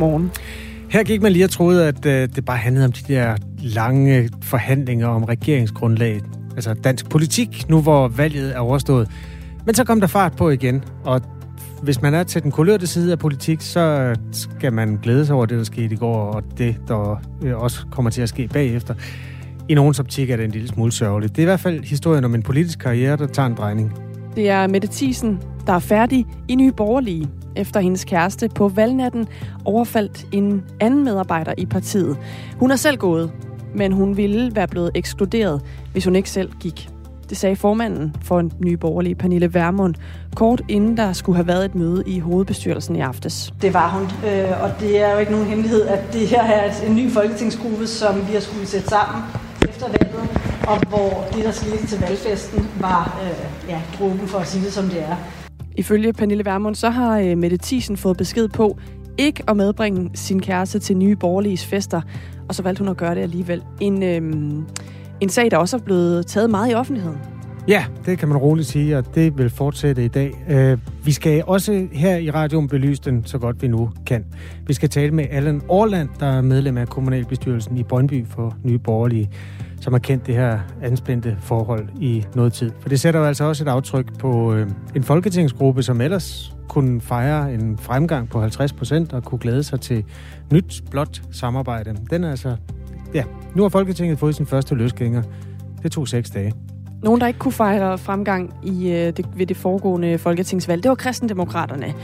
Godmorgen. Her gik man lige og troede, at øh, det bare handlede om de der lange forhandlinger om regeringsgrundlaget. Altså dansk politik, nu hvor valget er overstået. Men så kom der fart på igen, og hvis man er til den kulørte side af politik, så skal man glæde sig over det, der skete i går, og det, der øh, også kommer til at ske bagefter. I nogens optik er det en lille smule sørgeligt. Det er i hvert fald historien om en politisk karriere, der tager en drejning. Det er Mette Thiesen, der er færdig i Nye Borgerlige, efter hendes kæreste på valgnatten overfaldt en anden medarbejder i partiet. Hun er selv gået, men hun ville være blevet ekskluderet, hvis hun ikke selv gik. Det sagde formanden for en ny borgerlig, Pernille Vermund, kort inden der skulle have været et møde i hovedbestyrelsen i aftes. Det var hun, øh, og det er jo ikke nogen hemmelighed, at det her er en ny folketingsgruppe, som vi har skulle sætte sammen efter valget, og hvor det, der skete til valgfesten, var øh, ja, gruppen for at sige det, som det er. Ifølge Pernille Vermund, så har øh, Mette Thiesen fået besked på ikke at medbringe sin kæreste til nye borgerliges fester, og så valgte hun at gøre det alligevel. En, øhm, en sag, der også er blevet taget meget i offentligheden. Ja, det kan man roligt sige, og det vil fortsætte i dag. Øh, vi skal også her i radioen belyse den så godt vi nu kan. Vi skal tale med Allan Orland, der er medlem af kommunalbestyrelsen i Brøndby for Nye Borgerlige, som har kendt det her anspændte forhold i noget tid. For det sætter jo altså også et aftryk på øh, en folketingsgruppe, som ellers kunne fejre en fremgang på 50 procent og kunne glæde sig til nyt, blot samarbejde. Den er altså... Ja, nu har Folketinget fået sin første løsgænger. Det tog seks dage. Nogen, der ikke kunne fejre fremgang i, øh, det, ved det foregående folketingsvalg, det var kristendemokraterne.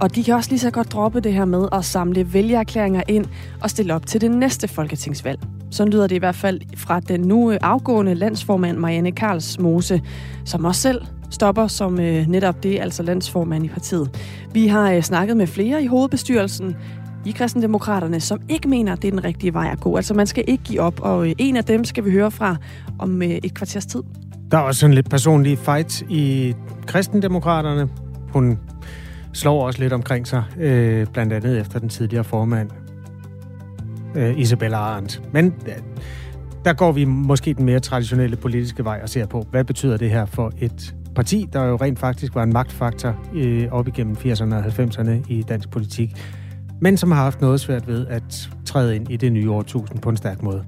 Og de kan også lige så godt droppe det her med at samle vælgererklæringer ind og stille op til det næste folketingsvalg. Så lyder det i hvert fald fra den nu øh, afgående landsformand Marianne Karls Mose, som også selv stopper som øh, netop det, altså landsformand i partiet. Vi har øh, snakket med flere i hovedbestyrelsen i kristendemokraterne, som ikke mener, at det er den rigtige vej at gå. Altså man skal ikke give op, og øh, en af dem skal vi høre fra om øh, et kvarters tid. Der er også en lidt personlig fight i kristendemokraterne. Hun slår også lidt omkring sig, øh, blandt andet efter den tidligere formand, øh, Isabella Arendt. Men øh, der går vi måske den mere traditionelle politiske vej og ser på, hvad betyder det her for et parti, der jo rent faktisk var en magtfaktor øh, op igennem 80'erne og 90'erne i dansk politik, men som har haft noget svært ved at træde ind i det nye årtusind på en stærk måde.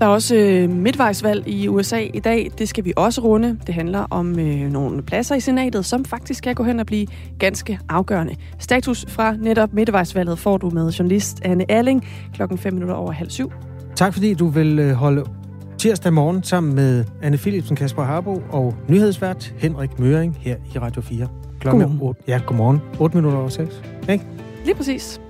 Der er også øh, midtvejsvalg i USA i dag. Det skal vi også runde. Det handler om øh, nogle pladser i senatet, som faktisk kan gå hen og blive ganske afgørende. Status fra netop midtvejsvalget får du med journalist Anne Alling klokken 5 minutter over halv syv. Tak fordi du vil øh, holde tirsdag morgen sammen med Anne Philipsen, Kasper Harbo og nyhedsvært Henrik Møring her i Radio 4. Klokken Godmorgen. 8, ja, godmorgen. 8 minutter over 6. Ikke? Lige præcis.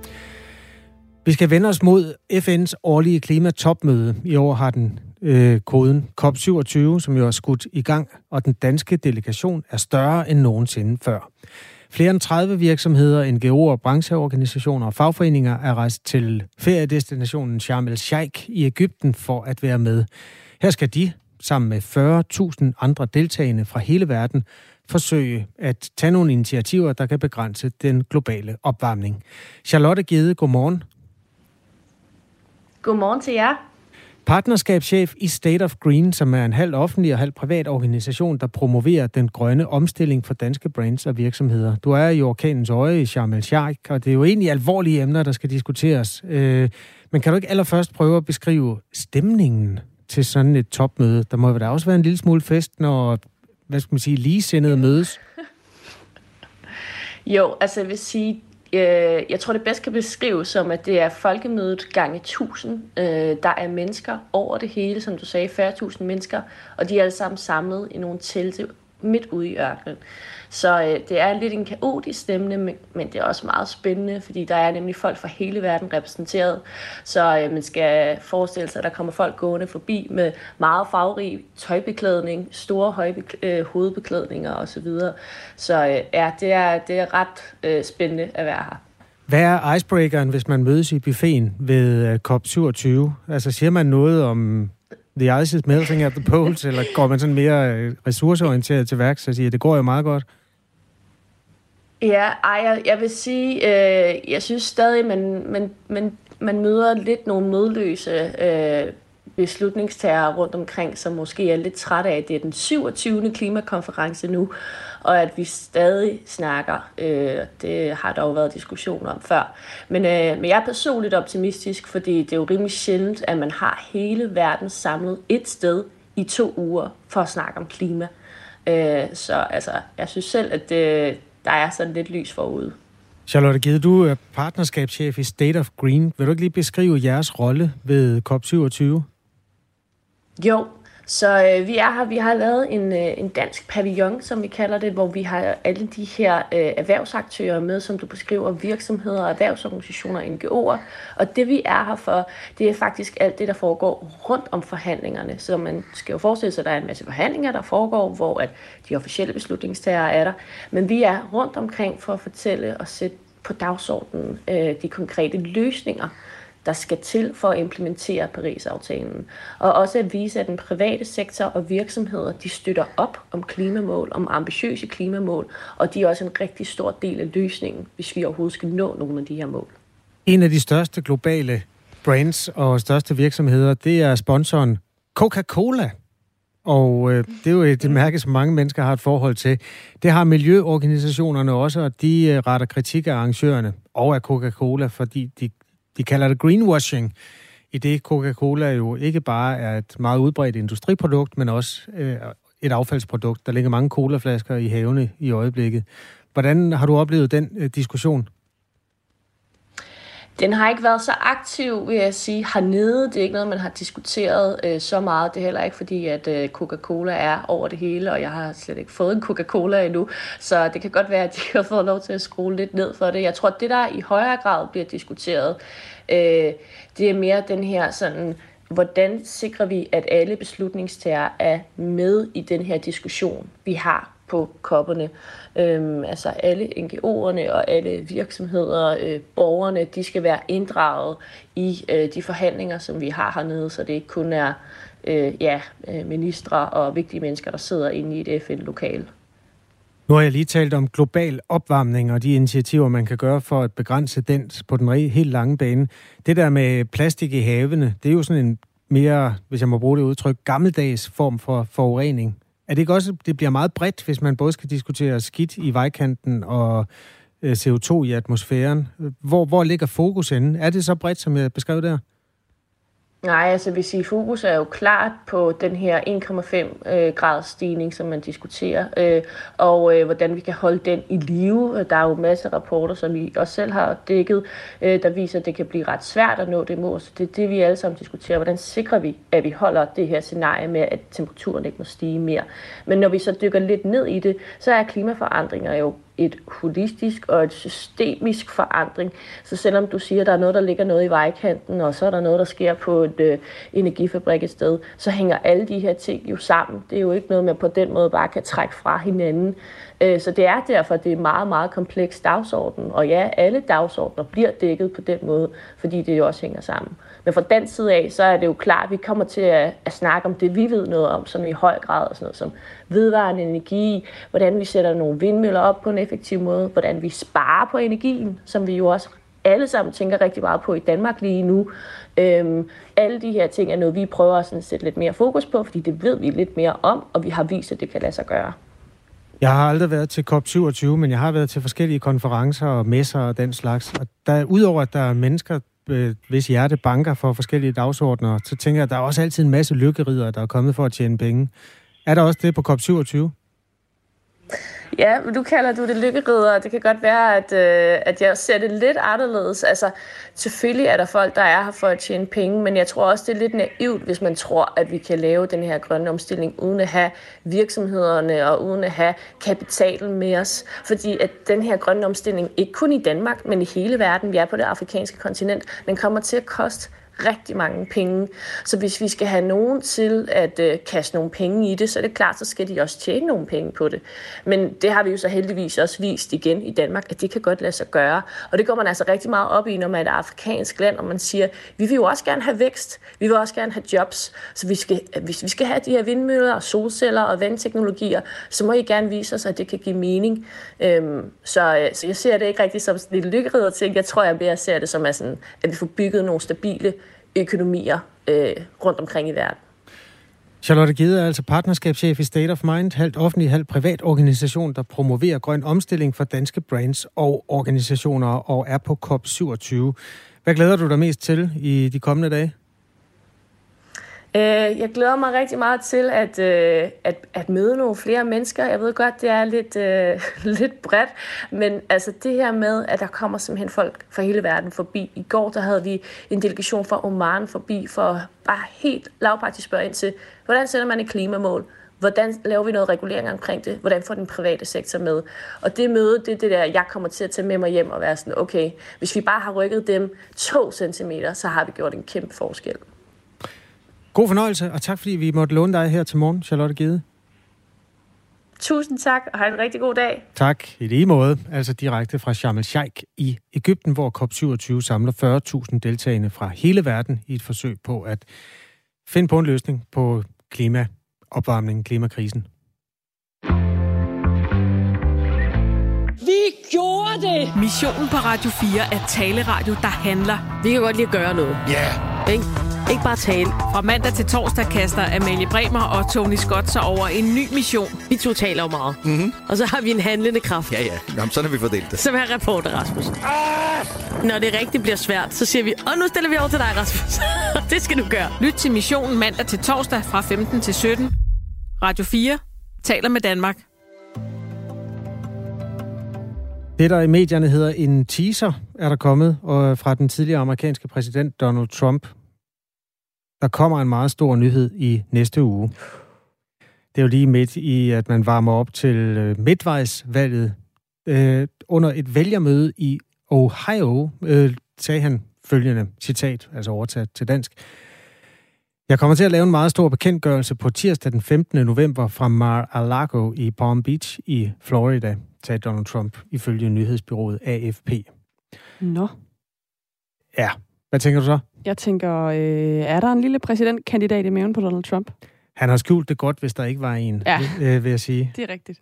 Vi skal vende os mod FN's årlige klimatopmøde. I år har den øh, koden COP27, som jo er skudt i gang, og den danske delegation er større end nogensinde før. Flere end 30 virksomheder, NGO'er, brancheorganisationer og fagforeninger er rejst til feriedestinationen Sharm el-Sheikh i Ægypten for at være med. Her skal de, sammen med 40.000 andre deltagende fra hele verden, forsøge at tage nogle initiativer, der kan begrænse den globale opvarmning. Charlotte Gede, godmorgen. Godmorgen til jer. Partnerskabschef i State of Green, som er en halv offentlig og halv privat organisation, der promoverer den grønne omstilling for danske brands og virksomheder. Du er i orkanens øje i Sharm el-Sheikh, og det er jo egentlig alvorlige emner, der skal diskuteres. Øh, men kan du ikke allerførst prøve at beskrive stemningen til sådan et topmøde? Der må da også være en lille smule fest, når hvad skal man sige, ligesindede mødes. Jo, altså jeg vil sige, øh, jeg tror det bedst kan beskrives som, at det er folkemødet gange 1000. Øh, der er mennesker over det hele, som du sagde, 40.000 mennesker, og de er alle sammen samlet i nogle telte midt ude i ørkenen. Så øh, det er lidt en kaotisk stemning, men, men det er også meget spændende, fordi der er nemlig folk fra hele verden repræsenteret. Så øh, man skal forestille sig, at der kommer folk gående forbi med meget farverig tøjbeklædning, store højbekl- øh, hovedbeklædninger osv. Så øh, ja, det er, det er ret øh, spændende at være her. Hvad er icebreakeren, hvis man mødes i buffeten ved øh, COP27? Altså siger man noget om the ice is melting at the poles, eller går man sådan mere øh, ressourceorienteret til værks og siger, det går jo meget godt? Ja, ej, jeg, jeg vil sige, øh, jeg synes stadig, man, man, man, man møder lidt nogle nødløse øh, beslutningstager rundt omkring, som måske er lidt trætte af, at det er den 27. klimakonference nu, og at vi stadig snakker. Øh, det har der jo været diskussioner om før. Men, øh, men jeg er personligt optimistisk, fordi det er jo rimelig sjældent, at man har hele verden samlet et sted i to uger for at snakke om klima. Øh, så altså, jeg synes selv, at det, der er sådan lidt lys forude. Charlotte Gede, du er partnerskabschef i State of Green. Vil du ikke lige beskrive jeres rolle ved COP27? Jo, så øh, vi er her, vi har lavet en, øh, en dansk pavillon, som vi kalder det, hvor vi har alle de her øh, erhvervsaktører med, som du beskriver, virksomheder, erhvervsorganisationer, NGO'er. Og det vi er her for, det er faktisk alt det, der foregår rundt om forhandlingerne. Så man skal jo forestille sig, at der er en masse forhandlinger, der foregår, hvor at de officielle beslutningstager er der. Men vi er rundt omkring for at fortælle og sætte på dagsordenen øh, de konkrete løsninger, der skal til for at implementere Paris-aftalen. Og også at vise, at den private sektor og virksomheder, de støtter op om klimamål, om ambitiøse klimamål, og de er også en rigtig stor del af løsningen, hvis vi overhovedet skal nå nogle af de her mål. En af de største globale brands og største virksomheder, det er sponsoren Coca-Cola. Og øh, det er jo et mærke, som mange mennesker har et forhold til. Det har miljøorganisationerne også, og de øh, retter kritik af arrangørerne og af Coca-Cola, fordi de de kalder det greenwashing, i det Coca-Cola jo ikke bare er et meget udbredt industriprodukt, men også øh, et affaldsprodukt. Der ligger mange colaflasker i havene i øjeblikket. Hvordan har du oplevet den øh, diskussion? Den har ikke været så aktiv, vil jeg sige, hernede. Det er ikke noget, man har diskuteret øh, så meget. Det er heller ikke fordi, at øh, Coca-Cola er over det hele, og jeg har slet ikke fået en Coca-Cola endnu. Så det kan godt være, at de har fået lov til at skrue lidt ned for det. Jeg tror, at det, der i højere grad bliver diskuteret, øh, det er mere den her sådan hvordan sikrer vi, at alle beslutningstager er med i den her diskussion, vi har på kopperne. Øhm, altså alle NGO'erne og alle virksomheder, øh, borgerne, de skal være inddraget i øh, de forhandlinger, som vi har hernede, så det ikke kun er øh, ja, øh, ministre og vigtige mennesker, der sidder inde i et FN-lokal. Nu har jeg lige talt om global opvarmning og de initiativer, man kan gøre for at begrænse den på den helt lange bane. Det der med plastik i havene, det er jo sådan en mere, hvis jeg må bruge det udtryk, gammeldags form for forurening. Er det ikke også, det bliver meget bredt, hvis man både skal diskutere skidt i vejkanten og øh, CO2 i atmosfæren? Hvor, hvor ligger fokus henne? Er det så bredt, som jeg beskrev der? Nej, altså hvis I fokus er jo klart på den her 1,5 øh, grads stigning, som man diskuterer, øh, og øh, hvordan vi kan holde den i live. Der er jo masser af rapporter, som vi også selv har dækket, øh, der viser, at det kan blive ret svært at nå det mål. Så det er det, vi alle sammen diskuterer. Hvordan sikrer vi, at vi holder det her scenarie med, at temperaturen ikke må stige mere? Men når vi så dykker lidt ned i det, så er klimaforandringer jo et holistisk og et systemisk forandring. Så selvom du siger, at der er noget, der ligger noget i vejkanten, og så er der noget, der sker på et øh, energifabrik et sted, så hænger alle de her ting jo sammen. Det er jo ikke noget, man på den måde bare kan trække fra hinanden. Øh, så det er derfor, det er en meget, meget kompleks dagsorden. Og ja, alle dagsordner bliver dækket på den måde, fordi det jo også hænger sammen. Men fra den side af, så er det jo klart, at vi kommer til at, at snakke om det, vi ved noget om, som i høj grad er sådan noget som vedvarende energi, hvordan vi sætter nogle vindmøller op på en effektiv måde, hvordan vi sparer på energien, som vi jo også alle sammen tænker rigtig meget på i Danmark lige nu. Øhm, alle de her ting er noget, vi prøver at sådan sætte lidt mere fokus på, fordi det ved vi lidt mere om, og vi har vist, at det kan lade sig gøre. Jeg har aldrig været til COP27, men jeg har været til forskellige konferencer og messer og den slags. Og der, udover at der er mennesker, øh, hvis hjerte banker for forskellige dagsordner, så tænker jeg, at der er også altid en masse lykkerider, der er kommet for at tjene penge. Er der også det på COP27? Ja, men du kalder du det lykkerider, det kan godt være, at, øh, at jeg ser det lidt anderledes. Altså, selvfølgelig er der folk, der er her for at tjene penge, men jeg tror også, det er lidt naivt, hvis man tror, at vi kan lave den her grønne omstilling, uden at have virksomhederne og uden at have kapitalen med os. Fordi at den her grønne omstilling, ikke kun i Danmark, men i hele verden, vi er på det afrikanske kontinent, den kommer til at koste rigtig mange penge. Så hvis vi skal have nogen til at øh, kaste nogle penge i det, så er det klart, så skal de også tjene nogle penge på det. Men det har vi jo så heldigvis også vist igen i Danmark, at det kan godt lade sig gøre. Og det går man altså rigtig meget op i, når man er et afrikansk land, og man siger, vi vil jo også gerne have vækst, vi vil også gerne have jobs, så vi skal, øh, hvis vi skal have de her vindmøller og solceller og vandteknologier, så må I gerne vise os, at det kan give mening. Øhm, så, øh, så jeg ser det ikke rigtig som lidt lykkerider til. Jeg tror, jeg mere ser det som, at, sådan, at vi får bygget nogle stabile økonomier øh, rundt omkring i verden. Charlotte Gide er altså partnerskabschef i State of Mind, halvt offentlig, halvt privat organisation, der promoverer grøn omstilling for danske brands og organisationer og er på COP27. Hvad glæder du dig mest til i de kommende dage? Øh, jeg glæder mig rigtig meget til at, øh, at, at møde nogle flere mennesker. Jeg ved godt, det er lidt, øh, lidt bredt, men altså det her med, at der kommer simpelthen folk fra hele verden forbi. I går der havde vi en delegation fra Oman forbi for bare helt lavpraktisk spørge ind til, hvordan sætter man et klimamål? Hvordan laver vi noget regulering omkring det? Hvordan får den private sektor med? Og det møde, det er det der, jeg kommer til at tage med mig hjem og være sådan, okay, hvis vi bare har rykket dem to centimeter, så har vi gjort en kæmpe forskel. God fornøjelse, og tak fordi vi måtte låne dig her til morgen, Charlotte Gede. Tusind tak, og have en rigtig god dag. Tak, i lige måde. Altså direkte fra Sharm el-Sheikh i Ægypten, hvor COP27 samler 40.000 deltagende fra hele verden i et forsøg på at finde på en løsning på klimaopvarmningen, klimakrisen. Vi gjorde det! Missionen på Radio 4 er taleradio, der handler. Vi kan godt lide at gøre noget. Ja! Yeah. Ikke? Ikke bare tale. Fra mandag til torsdag kaster Amalie Bremer og Tony Scott sig over en ny mission. Vi to taler jo meget. Mm-hmm. Og så har vi en handlende kraft. Ja, ja. Jamen, sådan har vi fordelt det. Som er reporter, Rasmus. Ah! Når det rigtig bliver svært, så siger vi, og nu stiller vi over til dig, Rasmus. det skal du gøre. Lyt til missionen mandag til torsdag fra 15 til 17. Radio 4 taler med Danmark. Det, der i medierne hedder en teaser, er der kommet og øh, fra den tidligere amerikanske præsident Donald Trump. Der kommer en meget stor nyhed i næste uge. Det er jo lige midt i, at man varmer op til øh, midtvejsvalget. Øh, under et vælgermøde i Ohio øh, sagde han følgende citat, altså overtaget til dansk. Jeg kommer til at lave en meget stor bekendtgørelse på tirsdag den 15. november fra Mar-a-Lago i Palm Beach i Florida, sagde Donald Trump ifølge nyhedsbyrået AFP. Nå. Ja, hvad tænker du så? Jeg tænker, øh, er der en lille præsidentkandidat i maven på Donald Trump? Han har skjult det godt, hvis der ikke var en, Ja. øh, vil jeg sige. Det er rigtigt.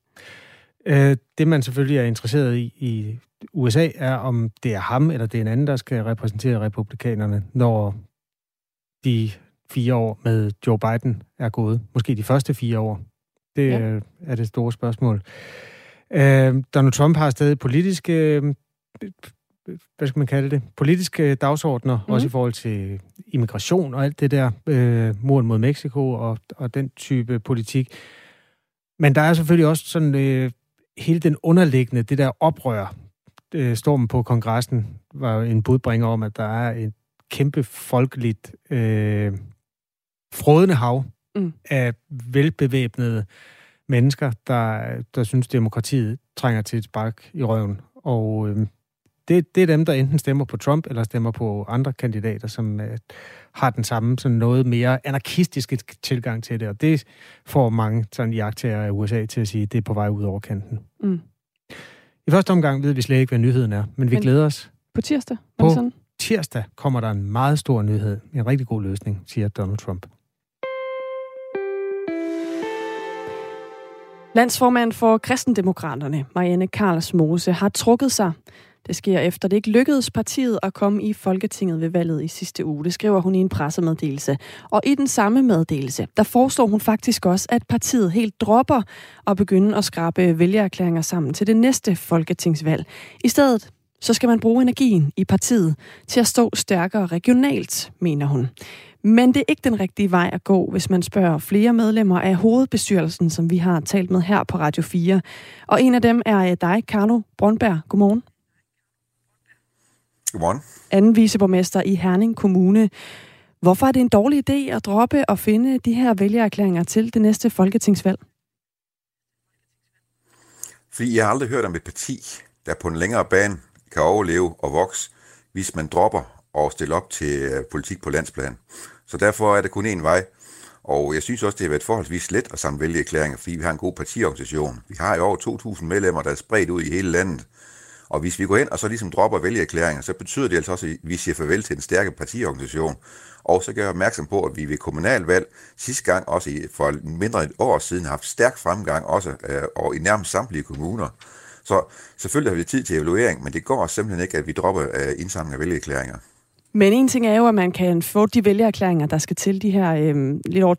Øh, det, man selvfølgelig er interesseret i i USA, er, om det er ham eller det er en anden, der skal repræsentere republikanerne, når de fire år med Joe Biden er gået. Måske de første fire år. Det Ja. er det store spørgsmål. Øh, Donald Trump har stadig politiske, øh, hvad skal man kalde det, politiske dagsordner, mm. også i forhold til immigration og alt det der, øh, muren mod Mexico og, og den type politik. Men der er selvfølgelig også sådan øh, hele den underliggende, det der oprør, øh, stormen på kongressen var jo en budbringer om, at der er et kæmpe folkeligt øh, frådende hav Mm. af velbevæbnede mennesker, der, der synes, demokratiet trænger til et spark i røven. Og øh, det, det er dem, der enten stemmer på Trump, eller stemmer på andre kandidater, som øh, har den samme sådan noget mere anarkistiske tilgang til det. Og det får mange sådan jagttager af USA til at sige, at det er på vej ud over kanten. Mm. I første omgang ved vi slet ikke, hvad nyheden er, men vi Men- glæder os. På tirsdag? På- sådan? Tirsdag kommer der en meget stor nyhed. En rigtig god løsning, siger Donald Trump. Landsformand for Kristendemokraterne, Marianne Karls Mose, har trukket sig. Det sker efter det ikke lykkedes partiet at komme i Folketinget ved valget i sidste uge. Det skriver hun i en pressemeddelelse. Og i den samme meddelelse, der foreslår hun faktisk også, at partiet helt dropper og begynde at skrabe vælgererklæringer sammen til det næste folketingsvalg. I stedet så skal man bruge energien i partiet til at stå stærkere regionalt, mener hun. Men det er ikke den rigtige vej at gå, hvis man spørger flere medlemmer af hovedbestyrelsen, som vi har talt med her på Radio 4. Og en af dem er øh, dig, Carlo Brøndberg. Godmorgen. Godmorgen. Anden viceborgmester i Herning Kommune. Hvorfor er det en dårlig idé at droppe og finde de her vælgererklæringer til det næste folketingsvalg? Fordi jeg har aldrig hørt om et parti, der på en længere bane kan overleve og vokse, hvis man dropper og stiller op til øh, politik på landsplan. Så derfor er det kun én vej. Og jeg synes også, det har været forholdsvis let at samle vælgeerklæringer, fordi vi har en god partiorganisation. Vi har jo over 2.000 medlemmer, der er spredt ud i hele landet. Og hvis vi går ind og så ligesom dropper vælgeerklæringer, så betyder det altså også, at vi siger farvel til en stærke partiorganisation. Og så gør jeg opmærksom på, at vi ved kommunalvalg sidste gang, også for mindre end et år siden, har haft stærk fremgang også øh, og i nærmest samtlige kommuner. Så selvfølgelig har vi tid til evaluering, men det går simpelthen ikke, at vi dropper øh, indsamling af vælgererklæringer. Men en ting er jo, at man kan få de vælgererklæringer, der skal til, de her øh, lidt over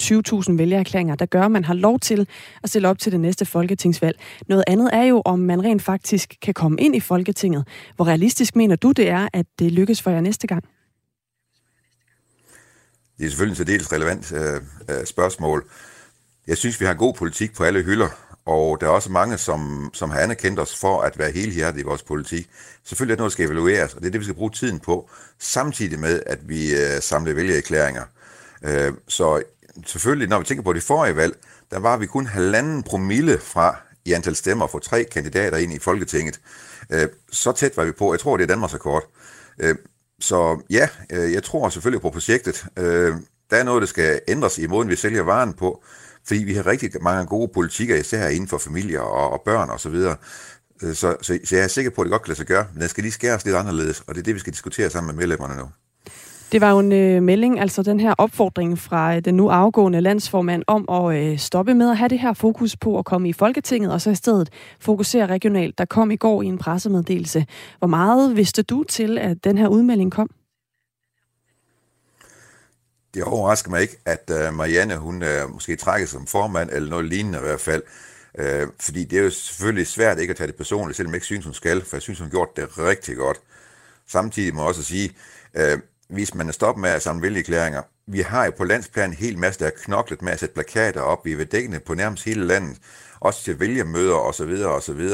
20.000 vælgererklæringer, der gør, at man har lov til at stille op til det næste folketingsvalg. Noget andet er jo, om man rent faktisk kan komme ind i Folketinget. Hvor realistisk mener du, det er, at det lykkes for jer næste gang? Det er selvfølgelig et særdeles relevant øh, øh, spørgsmål. Jeg synes, vi har god politik på alle hylder, og der er også mange, som, som har anerkendt os for at være helhjertet i vores politik. Selvfølgelig er det noget, der skal evalueres, og det er det, vi skal bruge tiden på, samtidig med, at vi øh, samler vælgererklæringer. Øh, så selvfølgelig, når vi tænker på det forrige valg, der var vi kun halvanden promille fra i antal stemmer for tre kandidater ind i Folketinget. Øh, så tæt var vi på. Jeg tror, det er Danmarks rekord. Øh, så ja, øh, jeg tror selvfølgelig på projektet. Øh, der er noget, der skal ændres i måden, vi sælger varen på, fordi vi har rigtig mange gode politikker, især inden for familier og, og børn osv. Så, øh, så, så, så jeg er sikker på, at det godt kan lade sig gøre, men det skal lige skæres lidt anderledes, og det er det, vi skal diskutere sammen med medlemmerne nu. Det var jo en øh, melding, altså den her opfordring fra øh, den nu afgående landsformand om at øh, stoppe med at have det her fokus på at komme i Folketinget, og så i stedet fokusere regionalt. Der kom i går i en pressemeddelelse. Hvor meget vidste du til, at den her udmelding kom? Det overrasker mig ikke, at øh, Marianne, hun øh, måske trækker som formand, eller noget lignende i hvert fald. Uh, fordi det er jo selvfølgelig svært ikke at tage det personligt, selvom jeg ikke synes, hun skal, for jeg synes, hun har gjort det rigtig godt. Samtidig må jeg også sige, uh, hvis man er stoppet med at samle vælgerklæringer, vi har jo på landsplan en hel masse, der er knoklet med at sætte plakater op. Vi er dækkende på nærmest hele landet, også til vælgermøder osv. osv.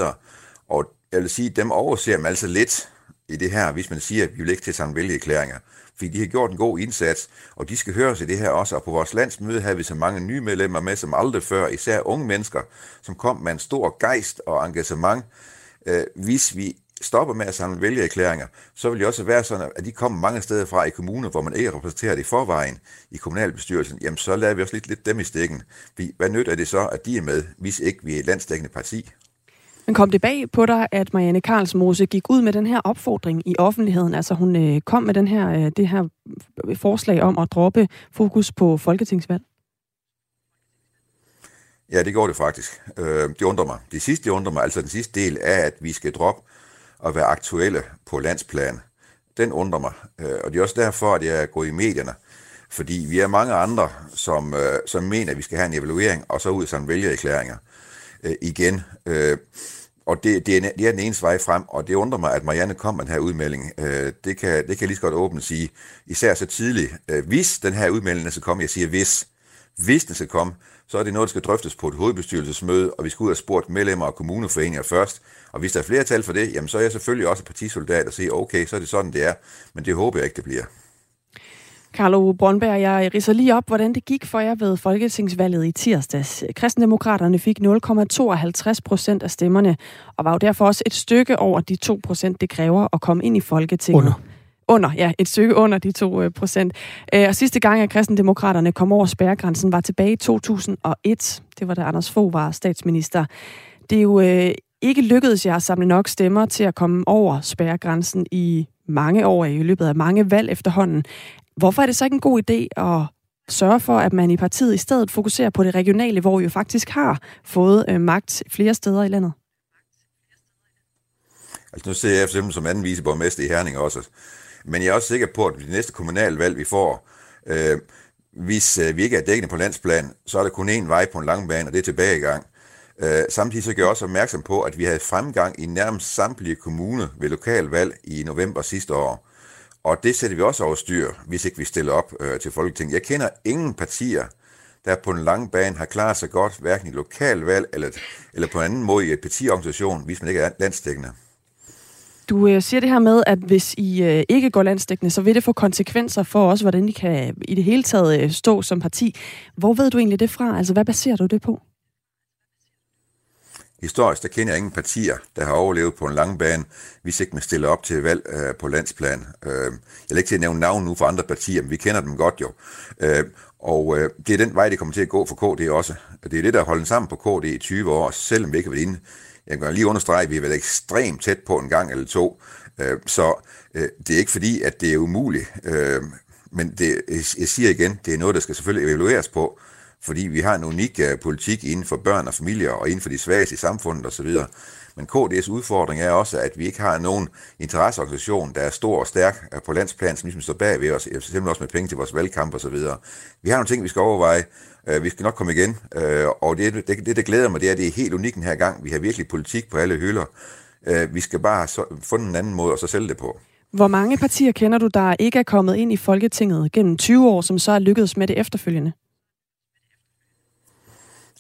Og jeg vil sige, dem overser man altså lidt i det her, hvis man siger, at vi vil ikke til samle vælgerklæringer fordi de har gjort en god indsats, og de skal høres i det her også. Og på vores landsmøde havde vi så mange nye medlemmer med, som aldrig før, især unge mennesker, som kom med en stor gejst og engagement. Øh, hvis vi stopper med at samle vælgererklæringer, så vil det også være sådan, at de kommer mange steder fra i kommuner, hvor man ikke repræsenterer det i forvejen i kommunalbestyrelsen, jamen så lader vi også lidt, lidt dem i stikken. Hvad nytter det så, at de er med, hvis ikke vi er et landsdækkende parti? Men kom det bag på dig, at Marianne Karlsmose gik ud med den her opfordring i offentligheden? Altså hun øh, kom med den her, øh, det her øh, forslag om at droppe fokus på folketingsvalg? Ja, det gjorde det faktisk. Øh, det undrer mig. Det sidste, det undrer mig, altså den sidste del af, at vi skal droppe at være aktuelle på landsplan. Den undrer mig. Øh, og det er også derfor, at jeg er gået i medierne. Fordi vi er mange andre, som, øh, som mener, at vi skal have en evaluering, og så ud som vælgererklæringer øh, igen. Øh, og det, det, er, det er den eneste vej frem, og det undrer mig, at Marianne kom med den her udmelding. Øh, det, kan, det kan jeg lige så godt åbent sige, især så tidligt. Øh, hvis den her udmelding skal komme, jeg siger hvis, hvis den skal komme, så er det noget, der skal drøftes på et hovedbestyrelsesmøde, og vi skal ud og spurgt medlemmer af kommuneforeninger først. Og hvis der er flertal for det, jamen så er jeg selvfølgelig også partisoldat og siger, okay, så er det sådan, det er. Men det håber jeg ikke, det bliver. Carlo Brøndberg, jeg riser lige op, hvordan det gik for jer ved Folketingsvalget i tirsdags. Kristendemokraterne fik 0,52 procent af stemmerne, og var jo derfor også et stykke over de 2 procent, det kræver at komme ind i Folketinget. Under. Under, ja, et stykke under de 2 øh, procent. Øh, og sidste gang, at kristendemokraterne kom over spærregrænsen, var tilbage i 2001. Det var da Anders Fogh var statsminister. Det er jo øh, ikke lykkedes jer at samle nok stemmer til at komme over spærregrænsen i mange år i løbet af mange valg efterhånden. Hvorfor er det så ikke en god idé at sørge for, at man i partiet i stedet fokuserer på det regionale, hvor vi jo faktisk har fået øh, magt flere steder i landet? Altså nu ser jeg for som anden viceborgmester i Herning også. Men jeg er også sikker på, at det næste kommunalvalg, vi får, øh, hvis øh, vi ikke er dækkende på landsplan, så er der kun én vej på en lang bane, og det er tilbagegang. Øh, samtidig så gør jeg også opmærksom på, at vi havde fremgang i nærmest samtlige kommuner ved lokalvalg i november sidste år. Og det sætter vi også over styr, hvis ikke vi stiller op øh, til Folketinget. Jeg kender ingen partier, der på en lang bane har klaret sig godt, hverken i lokalvalg eller, eller på en anden måde i et partiorganisation, hvis man ikke er landstækkende. Du øh, siger det her med, at hvis I øh, ikke går landstækkende, så vil det få konsekvenser for os, hvordan I kan i det hele taget øh, stå som parti. Hvor ved du egentlig det fra? Altså, hvad baserer du det på? Historisk, der kender jeg ingen partier, der har overlevet på en lang bane, hvis ikke man stiller op til valg øh, på landsplan. Øh, jeg vil ikke til at nævne navn nu for andre partier, men vi kender dem godt jo. Øh, og øh, det er den vej, det kommer til at gå for KD også. Det er det, der har holdt sammen på KD i 20 år, selvom vi ikke har været inde. Jeg kan lige understrege, at vi har været ekstremt tæt på en gang eller to. Øh, så øh, det er ikke fordi, at det er umuligt. Øh, men det, jeg siger igen, det er noget, der skal selvfølgelig evalueres på fordi vi har en unik uh, politik inden for børn og familier og inden for de svageste i samfundet osv. Men KD's udfordring er også, at vi ikke har nogen interesseorganisation, der er stor og stærk øh, på landsplan, som ligesom står bag ved os, øh, simpelthen også med penge til vores valgkamp og så videre. Vi har nogle ting, vi skal overveje. Øh, vi skal nok komme igen, øh, og det, det, det, der glæder mig, det er, at det er helt unikt den her gang. Vi har virkelig politik på alle hylder. Vi skal bare finde en anden måde at så sælge det på. Hvor mange partier kender du, der ikke er kommet ind i Folketinget gennem 20 år, som så er lykkedes med det efterfølgende?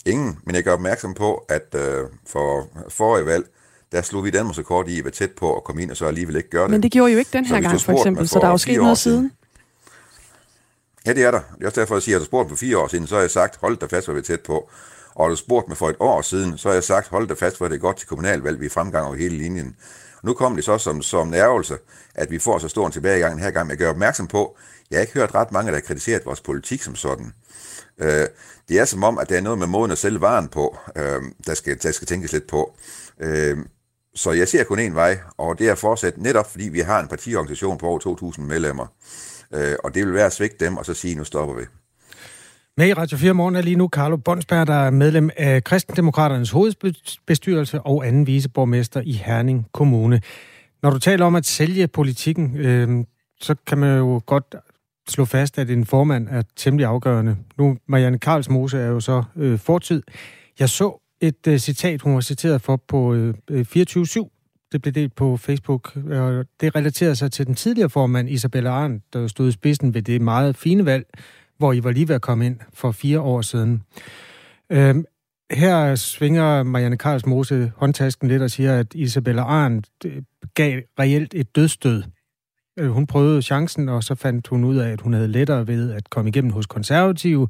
Ingen, men jeg gør opmærksom på, at øh, for forrige valg, der slog vi Danmarks rekord i at være tæt på at komme ind, og så alligevel ikke gøre det. Men det gjorde jo ikke den her gang, for eksempel, så der er jo sket noget siden. Ja, det er der. Det er også derfor, jeg siger, at du spurgt for fire år siden, så har jeg sagt, hold da fast, hvor vi er tæt på. Og har du spurgt mig for et år siden, så har jeg sagt, hold da fast, hvor det er godt til kommunalvalg, vi er fremgang over hele linjen. Nu kom det så som, som nærvelse, at vi får så stor en tilbagegang den her gang. Jeg gør opmærksom på, jeg har ikke hørt ret mange, der har kritiseret vores politik som sådan. Øh, det er som om, at der er noget med måden at sælge varen på, øh, der, skal, der skal tænkes lidt på. Øh, så jeg ser kun én vej, og det er fortsat netop, fordi vi har en partiorganisation på over 2.000 medlemmer. Øh, og det vil være at svigte dem, og så sige, nu stopper vi. Med i Radio 4 morgen er lige nu Carlo Bonsberg, der er medlem af Kristendemokraternes hovedbestyrelse og anden viceborgmester i Herning Kommune. Når du taler om at sælge politikken, øh, så kan man jo godt slå fast, at en formand er temmelig afgørende. Nu, Marianne Karlsmose er jo så øh, fortid. Jeg så et øh, citat, hun var citeret for på øh, øh 24-7. Det blev delt på Facebook, og det relaterer sig til den tidligere formand, Isabella Arndt, der stod i spidsen ved det meget fine valg, hvor I var lige ved at komme ind for fire år siden. Øhm, her svinger Marianne Karls Mose håndtasken lidt og siger, at Isabella Arndt øh, gav reelt et dødstød Øh, hun prøvede chancen, og så fandt hun ud af, at hun havde lettere ved at komme igennem hos konservative.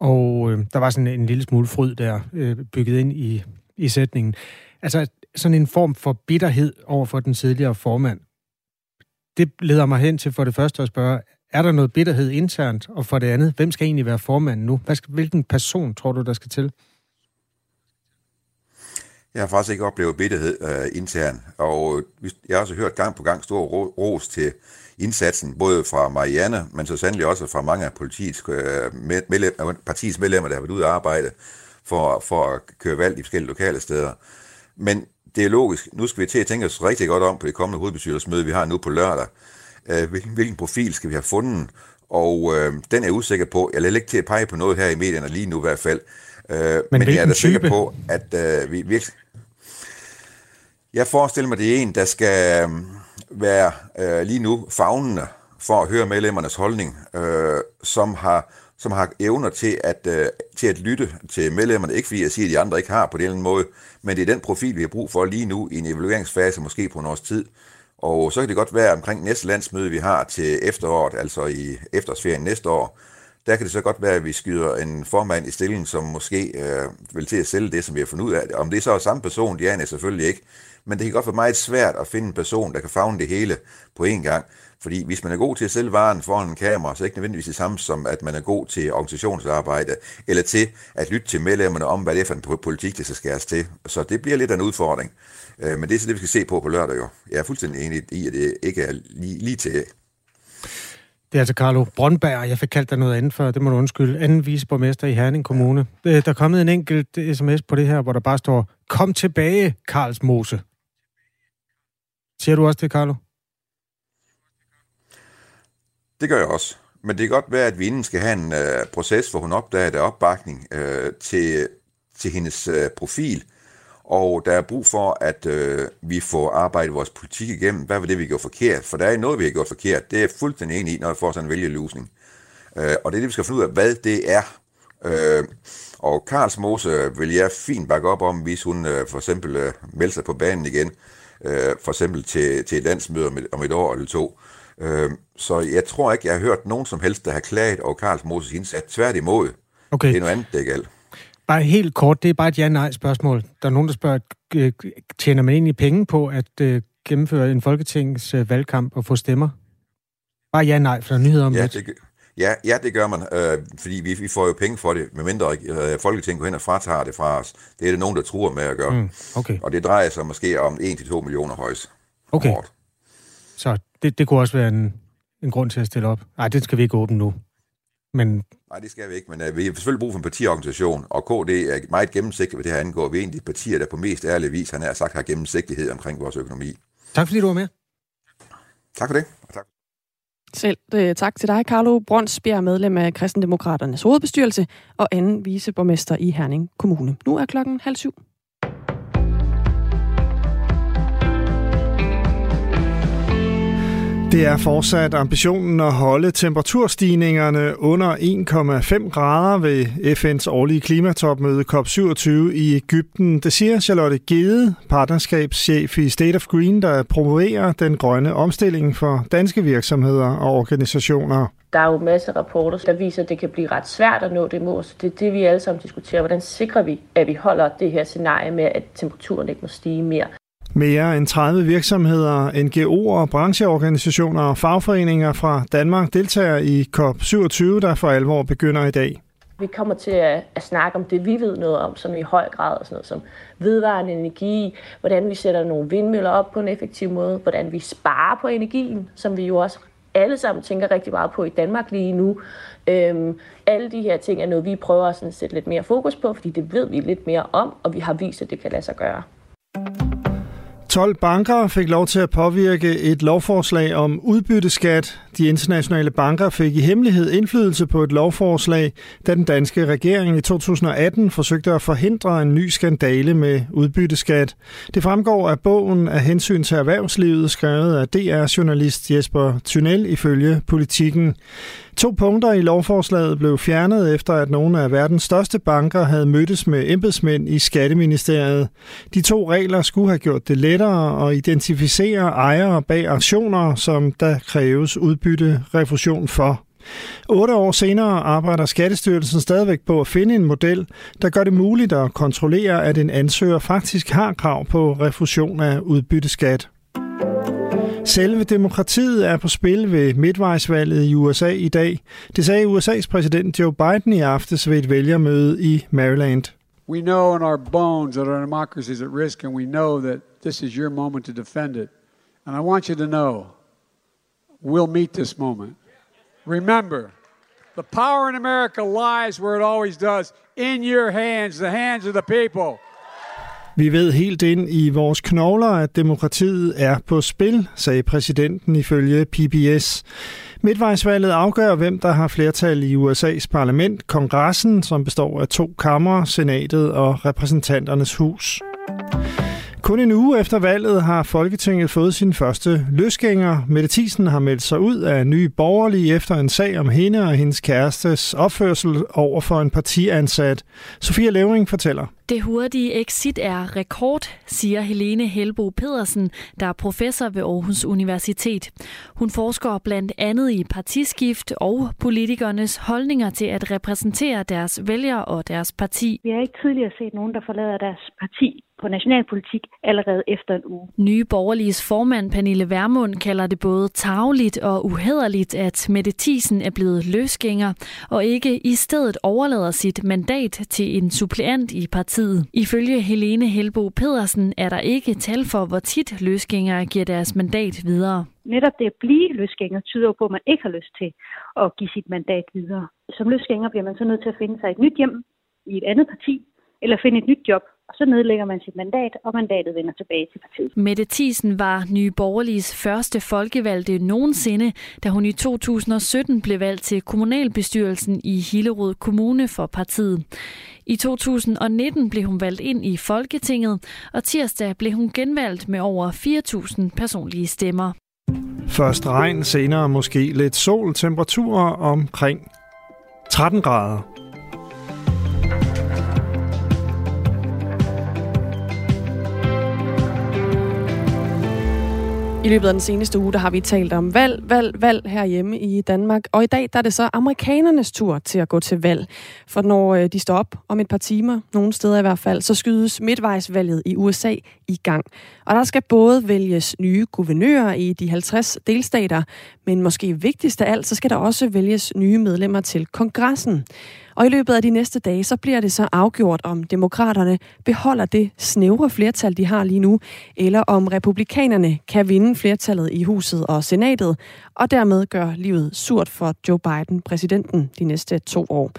Og øh, der var sådan en lille smule fryd der øh, bygget ind i, i sætningen. Altså sådan en form for bitterhed over for den tidligere formand. Det leder mig hen til for det første at spørge, er der noget bitterhed internt? Og for det andet, hvem skal egentlig være formand nu? Hvad skal, hvilken person tror du, der skal til? Jeg har faktisk ikke oplevet bitterhed øh, intern, og øh, jeg har også hørt gang på gang stor ros til indsatsen, både fra Marianne, men så sandelig også fra mange af politiets, øh, medlem, øh, partiets medlemmer, der har været ude at arbejde for, for at køre valg i forskellige lokale steder. Men det er logisk. Nu skal vi til at tænke os rigtig godt om på det kommende hovedbestyrelsesmøde, vi har nu på lørdag. Øh, hvilken, hvilken profil skal vi have fundet? Og øh, den er jeg usikker på. Jeg lader ikke til at pege på noget her i medierne lige nu i hvert fald. Øh, men, men jeg er da sikker på, at øh, vi virkelig... Jeg forestiller mig, det er en, der skal øh, være øh, lige nu fagnende for at høre medlemmernes holdning, øh, som har som har evner til at, øh, til at lytte til medlemmerne. Ikke fordi jeg siger, at de andre ikke har på den måde, men det er den profil, vi har brug for lige nu i en evalueringsfase, måske på en års tid. Og så kan det godt være omkring næste landsmøde, vi har til efteråret, altså i efterårsferien næste år, der kan det så godt være, at vi skyder en formand i stillingen, som måske øh, vil til at sælge det, som vi har fundet ud af. Om det er så er samme person, det er selvfølgelig ikke. Men det kan godt være meget svært at finde en person, der kan fagne det hele på én gang. Fordi hvis man er god til at sælge varen foran en kamera, så er det ikke nødvendigvis det samme som, at man er god til organisationsarbejde, eller til at lytte til medlemmerne om, hvad det er for en politik, der skal skæres til. Så det bliver lidt af en udfordring. Øh, men det er så det, vi skal se på på lørdag jo. Jeg er fuldstændig enig i, at det ikke er lige, lige til det er altså Carlo Brøndberg. Jeg fik kaldt dig noget andet før, det må du undskylde. Anden viceborgmester i Herning Kommune. Ja. Der er kommet en enkelt sms på det her, hvor der bare står, kom tilbage, Karls Mose. Siger du også det, Carlo? Det gør jeg også. Men det kan godt være, at vi inden skal have en uh, proces, hvor hun opdager der opbakning uh, til, til hendes uh, profil, og der er brug for, at øh, vi får arbejdet vores politik igennem. Hvad var det, vi gjorde forkert? For der er noget, vi har gjort forkert. Det er fuldstændig enig i, når vi får sådan en vælgerlusning. Øh, og det er det, vi skal finde ud af, hvad det er. Øh, og Karls Mose vil jeg fint bakke op om, hvis hun øh, for eksempel øh, melder sig på banen igen. Øh, for eksempel til, til et landsmøde om et, om et år eller to. Øh, så jeg tror ikke, jeg har hørt nogen som helst, der har klaget over Karls Moses indsats. Tværtimod. Okay. Det er noget andet, det er galt. Bare helt kort, det er bare et ja-nej-spørgsmål. Der er nogen, der spørger, øh, tjener man egentlig penge på at øh, gennemføre en folketings øh, valgkamp og få stemmer? Bare ja-nej, for der er nyheder om ja, det. det. Ja, ja, det gør man, øh, fordi vi, vi får jo penge for det, medmindre øh, Folketinget går hen og fratager det fra os. Det er det nogen, der tror med at gøre. Mm, okay. Og det drejer sig måske om 1-2 millioner højs. Okay. Så det, det kunne også være en, en grund til at stille op. Nej, det skal vi ikke åbne nu. Men Nej, det skal vi ikke, men uh, vi har selvfølgelig brug for en partiorganisation, og KD er meget gennemsigtig, hvad det her angår. Vi er en af de partier, der på mest ærlig vis, han har sagt, har gennemsigtighed omkring vores økonomi. tak fordi du var med. Tak for det. Og tak. Selv øh, tak til dig, Carlo Brøndsbjerg, medlem af Kristendemokraternes hovedbestyrelse og anden viceborgmester i Herning Kommune. Nu er klokken halv syv. Det er fortsat ambitionen at holde temperaturstigningerne under 1,5 grader ved FN's årlige klimatopmøde COP27 i Ægypten. Det siger Charlotte Gede, partnerskabschef i State of Green, der promoverer den grønne omstilling for danske virksomheder og organisationer. Der er jo masser af rapporter, der viser, at det kan blive ret svært at nå det mål. Så det er det, vi alle sammen diskuterer. Hvordan sikrer vi, at vi holder det her scenarie med, at temperaturen ikke må stige mere? Mere end 30 virksomheder, NGO'er, brancheorganisationer og fagforeninger fra Danmark deltager i COP27, der for alvor begynder i dag. Vi kommer til at, at snakke om det, vi ved noget om, som i høj grad er sådan noget som vedvarende energi, hvordan vi sætter nogle vindmøller op på en effektiv måde, hvordan vi sparer på energien, som vi jo også alle sammen tænker rigtig meget på i Danmark lige nu. Øhm, alle de her ting er noget, vi prøver at sådan sætte lidt mere fokus på, fordi det ved vi lidt mere om, og vi har vist, at det kan lade sig gøre. 12 banker fik lov til at påvirke et lovforslag om udbytteskat. De internationale banker fik i hemmelighed indflydelse på et lovforslag, da den danske regering i 2018 forsøgte at forhindre en ny skandale med udbytteskat. Det fremgår af bogen af hensyn til erhvervslivet, skrevet af DR-journalist Jesper Thunel ifølge Politikken. To punkter i lovforslaget blev fjernet efter, at nogle af verdens største banker havde mødtes med embedsmænd i Skatteministeriet. De to regler skulle have gjort det lettere at identificere ejere bag aktioner, som der kræves udbytte refusion for. Otte år senere arbejder Skattestyrelsen stadigvæk på at finde en model, der gør det muligt at kontrollere, at en ansøger faktisk har krav på refusion af udbytteskat. Selve demokratiet er på spil ved midtvejsvalget i USA i dag. Det sagde USA's præsident Joe Biden i aftes ved et vælgermøde i Maryland. We know in our bones that our democracy is at risk, and we know that this is your moment to defend it. And I want you to know we'll meet this moment. Remember, the power in America lies where it always does in your hands, the hands of the people. Vi ved helt ind i vores knogler, at demokratiet er på spil, sagde præsidenten ifølge PBS. Midtvejsvalget afgør, hvem der har flertal i USA's parlament, kongressen, som består af to kammer, senatet og repræsentanternes hus. Kun en uge efter valget har Folketinget fået sin første løsgænger. Mette Thiesen har meldt sig ud af nye borgerlige efter en sag om hende og hendes kærestes opførsel over for en partiansat. Sofia Levering fortæller. Det hurtige exit er rekord, siger Helene Helbo Pedersen, der er professor ved Aarhus Universitet. Hun forsker blandt andet i partiskift og politikernes holdninger til at repræsentere deres vælgere og deres parti. Vi har ikke tidligere set nogen, der forlader deres parti på nationalpolitik allerede efter en uge. Nye Borgerliges formand Pernille Vermund kalder det både tageligt og uhederligt, at Mette Thiesen er blevet løsgænger og ikke i stedet overlader sit mandat til en suppleant i partiet. Ifølge Helene Helbo Pedersen er der ikke tal for, hvor tit løsgængere giver deres mandat videre. Netop det at blive løsgænger tyder på, at man ikke har lyst til at give sit mandat videre. Som løsgænger bliver man så nødt til at finde sig et nyt hjem i et andet parti, eller finde et nyt job, og så nedlægger man sit mandat, og mandatet vender tilbage til partiet. Mette Thiesen var Nye Borgerliges første folkevalgte nogensinde, da hun i 2017 blev valgt til kommunalbestyrelsen i Hillerød Kommune for partiet. I 2019 blev hun valgt ind i Folketinget, og tirsdag blev hun genvalgt med over 4.000 personlige stemmer. Først regn, senere måske lidt sol, temperaturer omkring 13 grader. I løbet af den seneste uge, der har vi talt om valg, valg, valg herhjemme i Danmark. Og i dag der er det så amerikanernes tur til at gå til valg. For når øh, de står op om et par timer, nogle steder i hvert fald, så skydes midtvejsvalget i USA i gang. Og der skal både vælges nye guvernører i de 50 delstater, men måske vigtigst af alt, så skal der også vælges nye medlemmer til kongressen. Og i løbet af de næste dage, så bliver det så afgjort, om demokraterne beholder det snævre flertal, de har lige nu, eller om republikanerne kan vinde flertallet i huset og senatet, og dermed gør livet surt for Joe Biden, præsidenten, de næste to år.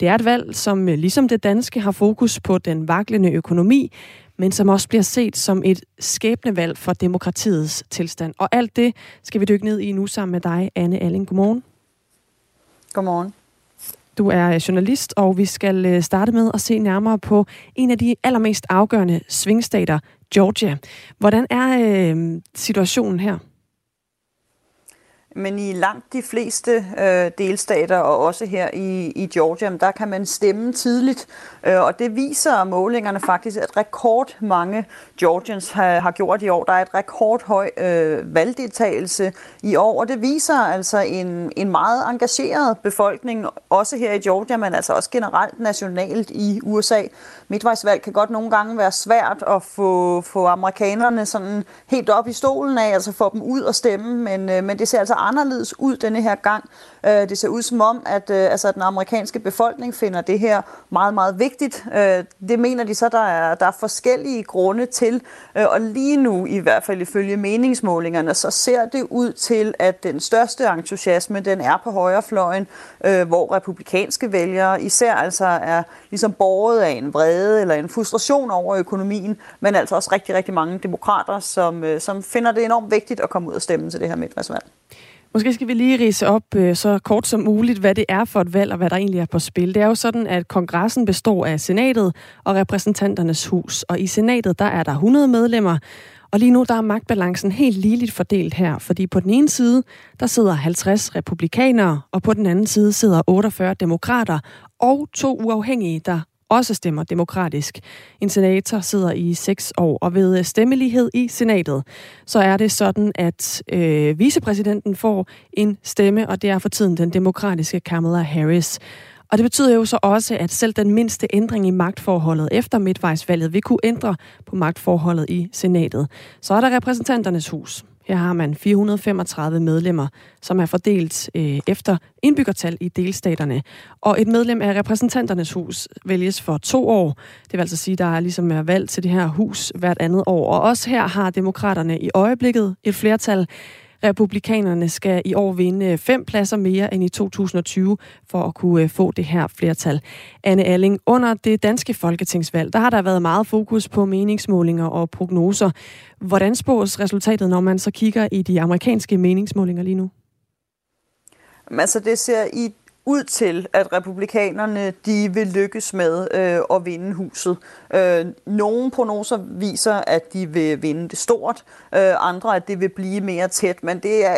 Det er et valg, som øh, ligesom det danske har fokus på den vaklende økonomi, men som også bliver set som et skæbnevalg for demokratiets tilstand. Og alt det skal vi dykke ned i nu sammen med dig, Anne Alling. Godmorgen. Godmorgen. Du er journalist, og vi skal øh, starte med at se nærmere på en af de allermest afgørende svingstater, Georgia. Hvordan er øh, situationen her? Men i langt de fleste øh, delstater, og også her i, i Georgia, der kan man stemme tidligt. Øh, og det viser målingerne faktisk, at rekordmange Georgians har, har gjort i år. Der er et rekordhøj øh, valgdeltagelse i år, og det viser altså en, en meget engageret befolkning, også her i Georgia, men altså også generelt nationalt i USA. Midtvejsvalg kan godt nogle gange være svært at få, få amerikanerne sådan helt op i stolen af, altså få dem ud og stemme, men, øh, men det ser altså anderledes ud denne her gang. Øh, det ser ud som om, at øh, altså, den amerikanske befolkning finder det her meget, meget vigtigt. Øh, det mener de så, der er, der er forskellige grunde til, øh, og lige nu, i hvert fald ifølge meningsmålingerne, så ser det ud til, at den største entusiasme, den er på højrefløjen, øh, hvor republikanske vælgere især altså er ligesom borget af en vrede eller en frustration over økonomien, men altså også rigtig, rigtig mange demokrater, som, øh, som finder det enormt vigtigt at komme ud og stemme til det her midtvejsvalg. Måske skal vi lige rise op øh, så kort som muligt, hvad det er for et valg, og hvad der egentlig er på spil. Det er jo sådan, at kongressen består af senatet og repræsentanternes hus. Og i senatet, der er der 100 medlemmer, og lige nu der er magtbalancen helt ligeligt fordelt her, fordi på den ene side, der sidder 50 republikanere, og på den anden side sidder 48 demokrater og to uafhængige, der også stemmer demokratisk. En senator sidder i seks år, og ved øh, stemmelighed i senatet, så er det sådan, at øh, vicepræsidenten får en stemme, og det er for tiden den demokratiske Kamala Harris. Og det betyder jo så også, at selv den mindste ændring i magtforholdet efter midtvejsvalget vil kunne ændre på magtforholdet i senatet. Så er der repræsentanternes hus. Her har man 435 medlemmer, som er fordelt øh, efter indbyggertal i delstaterne. Og et medlem af repræsentanternes hus vælges for to år. Det vil altså sige, at der er ligesom er valg til det her hus hvert andet år. Og også her har demokraterne i øjeblikket et flertal. Republikanerne skal i år vinde øh, fem pladser mere end i 2020 for at kunne øh, få det her flertal. Anne Alling, under det danske folketingsvalg, der har der været meget fokus på meningsmålinger og prognoser. Hvordan spås resultatet, når man så kigger i de amerikanske meningsmålinger lige nu? Altså det ser i ud til, at republikanerne de vil lykkes med øh, at vinde huset. Øh, nogle prognoser viser, at de vil vinde det stort, øh, andre at det vil blive mere tæt, men det er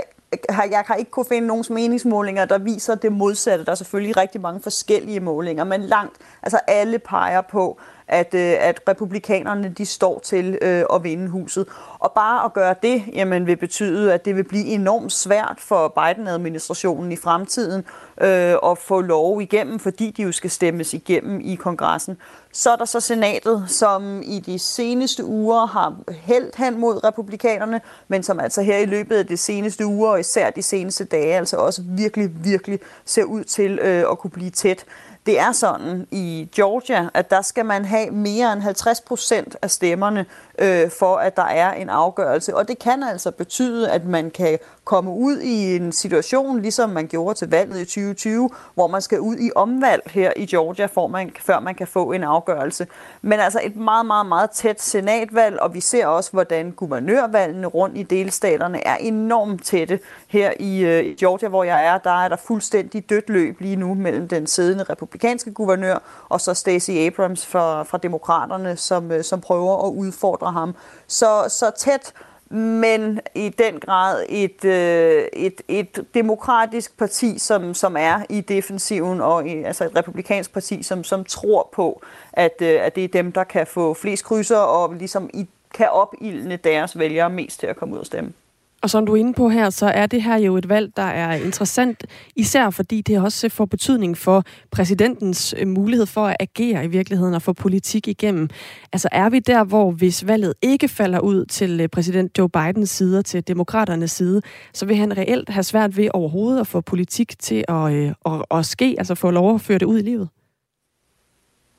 jeg har ikke kunne finde nogen meningsmålinger, der viser det modsatte. Der er selvfølgelig rigtig mange forskellige målinger, men langt, altså alle peger på, at, øh, at republikanerne de står til øh, at vinde huset. Og bare at gøre det, jamen, vil betyde, at det vil blive enormt svært for Biden-administrationen i fremtiden øh, at få lov igennem, fordi de jo skal stemmes igennem i kongressen. Så er der så senatet, som i de seneste uger har hældt hen mod republikanerne, men som altså her i løbet af de seneste uger, og især de seneste dage, altså også virkelig, virkelig ser ud til øh, at kunne blive tæt. Det er sådan i Georgia, at der skal man have mere end 50 procent af stemmerne, øh, for at der er en afgørelse. Og det kan altså betyde, at man kan komme ud i en situation, ligesom man gjorde til valget i 2020, hvor man skal ud i omvalg her i Georgia, for man, før man kan få en afgørelse. Men altså et meget, meget, meget tæt senatvalg, og vi ser også, hvordan guvernørvalgene rundt i delstaterne er enormt tætte. Her i øh, Georgia, hvor jeg er, der er der fuldstændig dødt løb lige nu mellem den siddende republikanske guvernør og så Stacey Abrams fra, fra Demokraterne, som, øh, som prøver at udfordre ham. Så, så tæt men i den grad et, øh, et, et demokratisk parti, som, som er i defensiven, og i, altså et republikansk parti, som, som tror på, at, øh, at det er dem, der kan få flest krydser, og ligesom i, kan opildne deres vælgere mest til at komme ud og stemme. Og som du er inde på her, så er det her jo et valg, der er interessant, især fordi det også får betydning for præsidentens øh, mulighed for at agere i virkeligheden og få politik igennem. Altså er vi der, hvor hvis valget ikke falder ud til øh, præsident Joe Bidens side og til demokraternes side, så vil han reelt have svært ved overhovedet at få politik til at, øh, at, at ske, altså få lov at føre det ud i livet?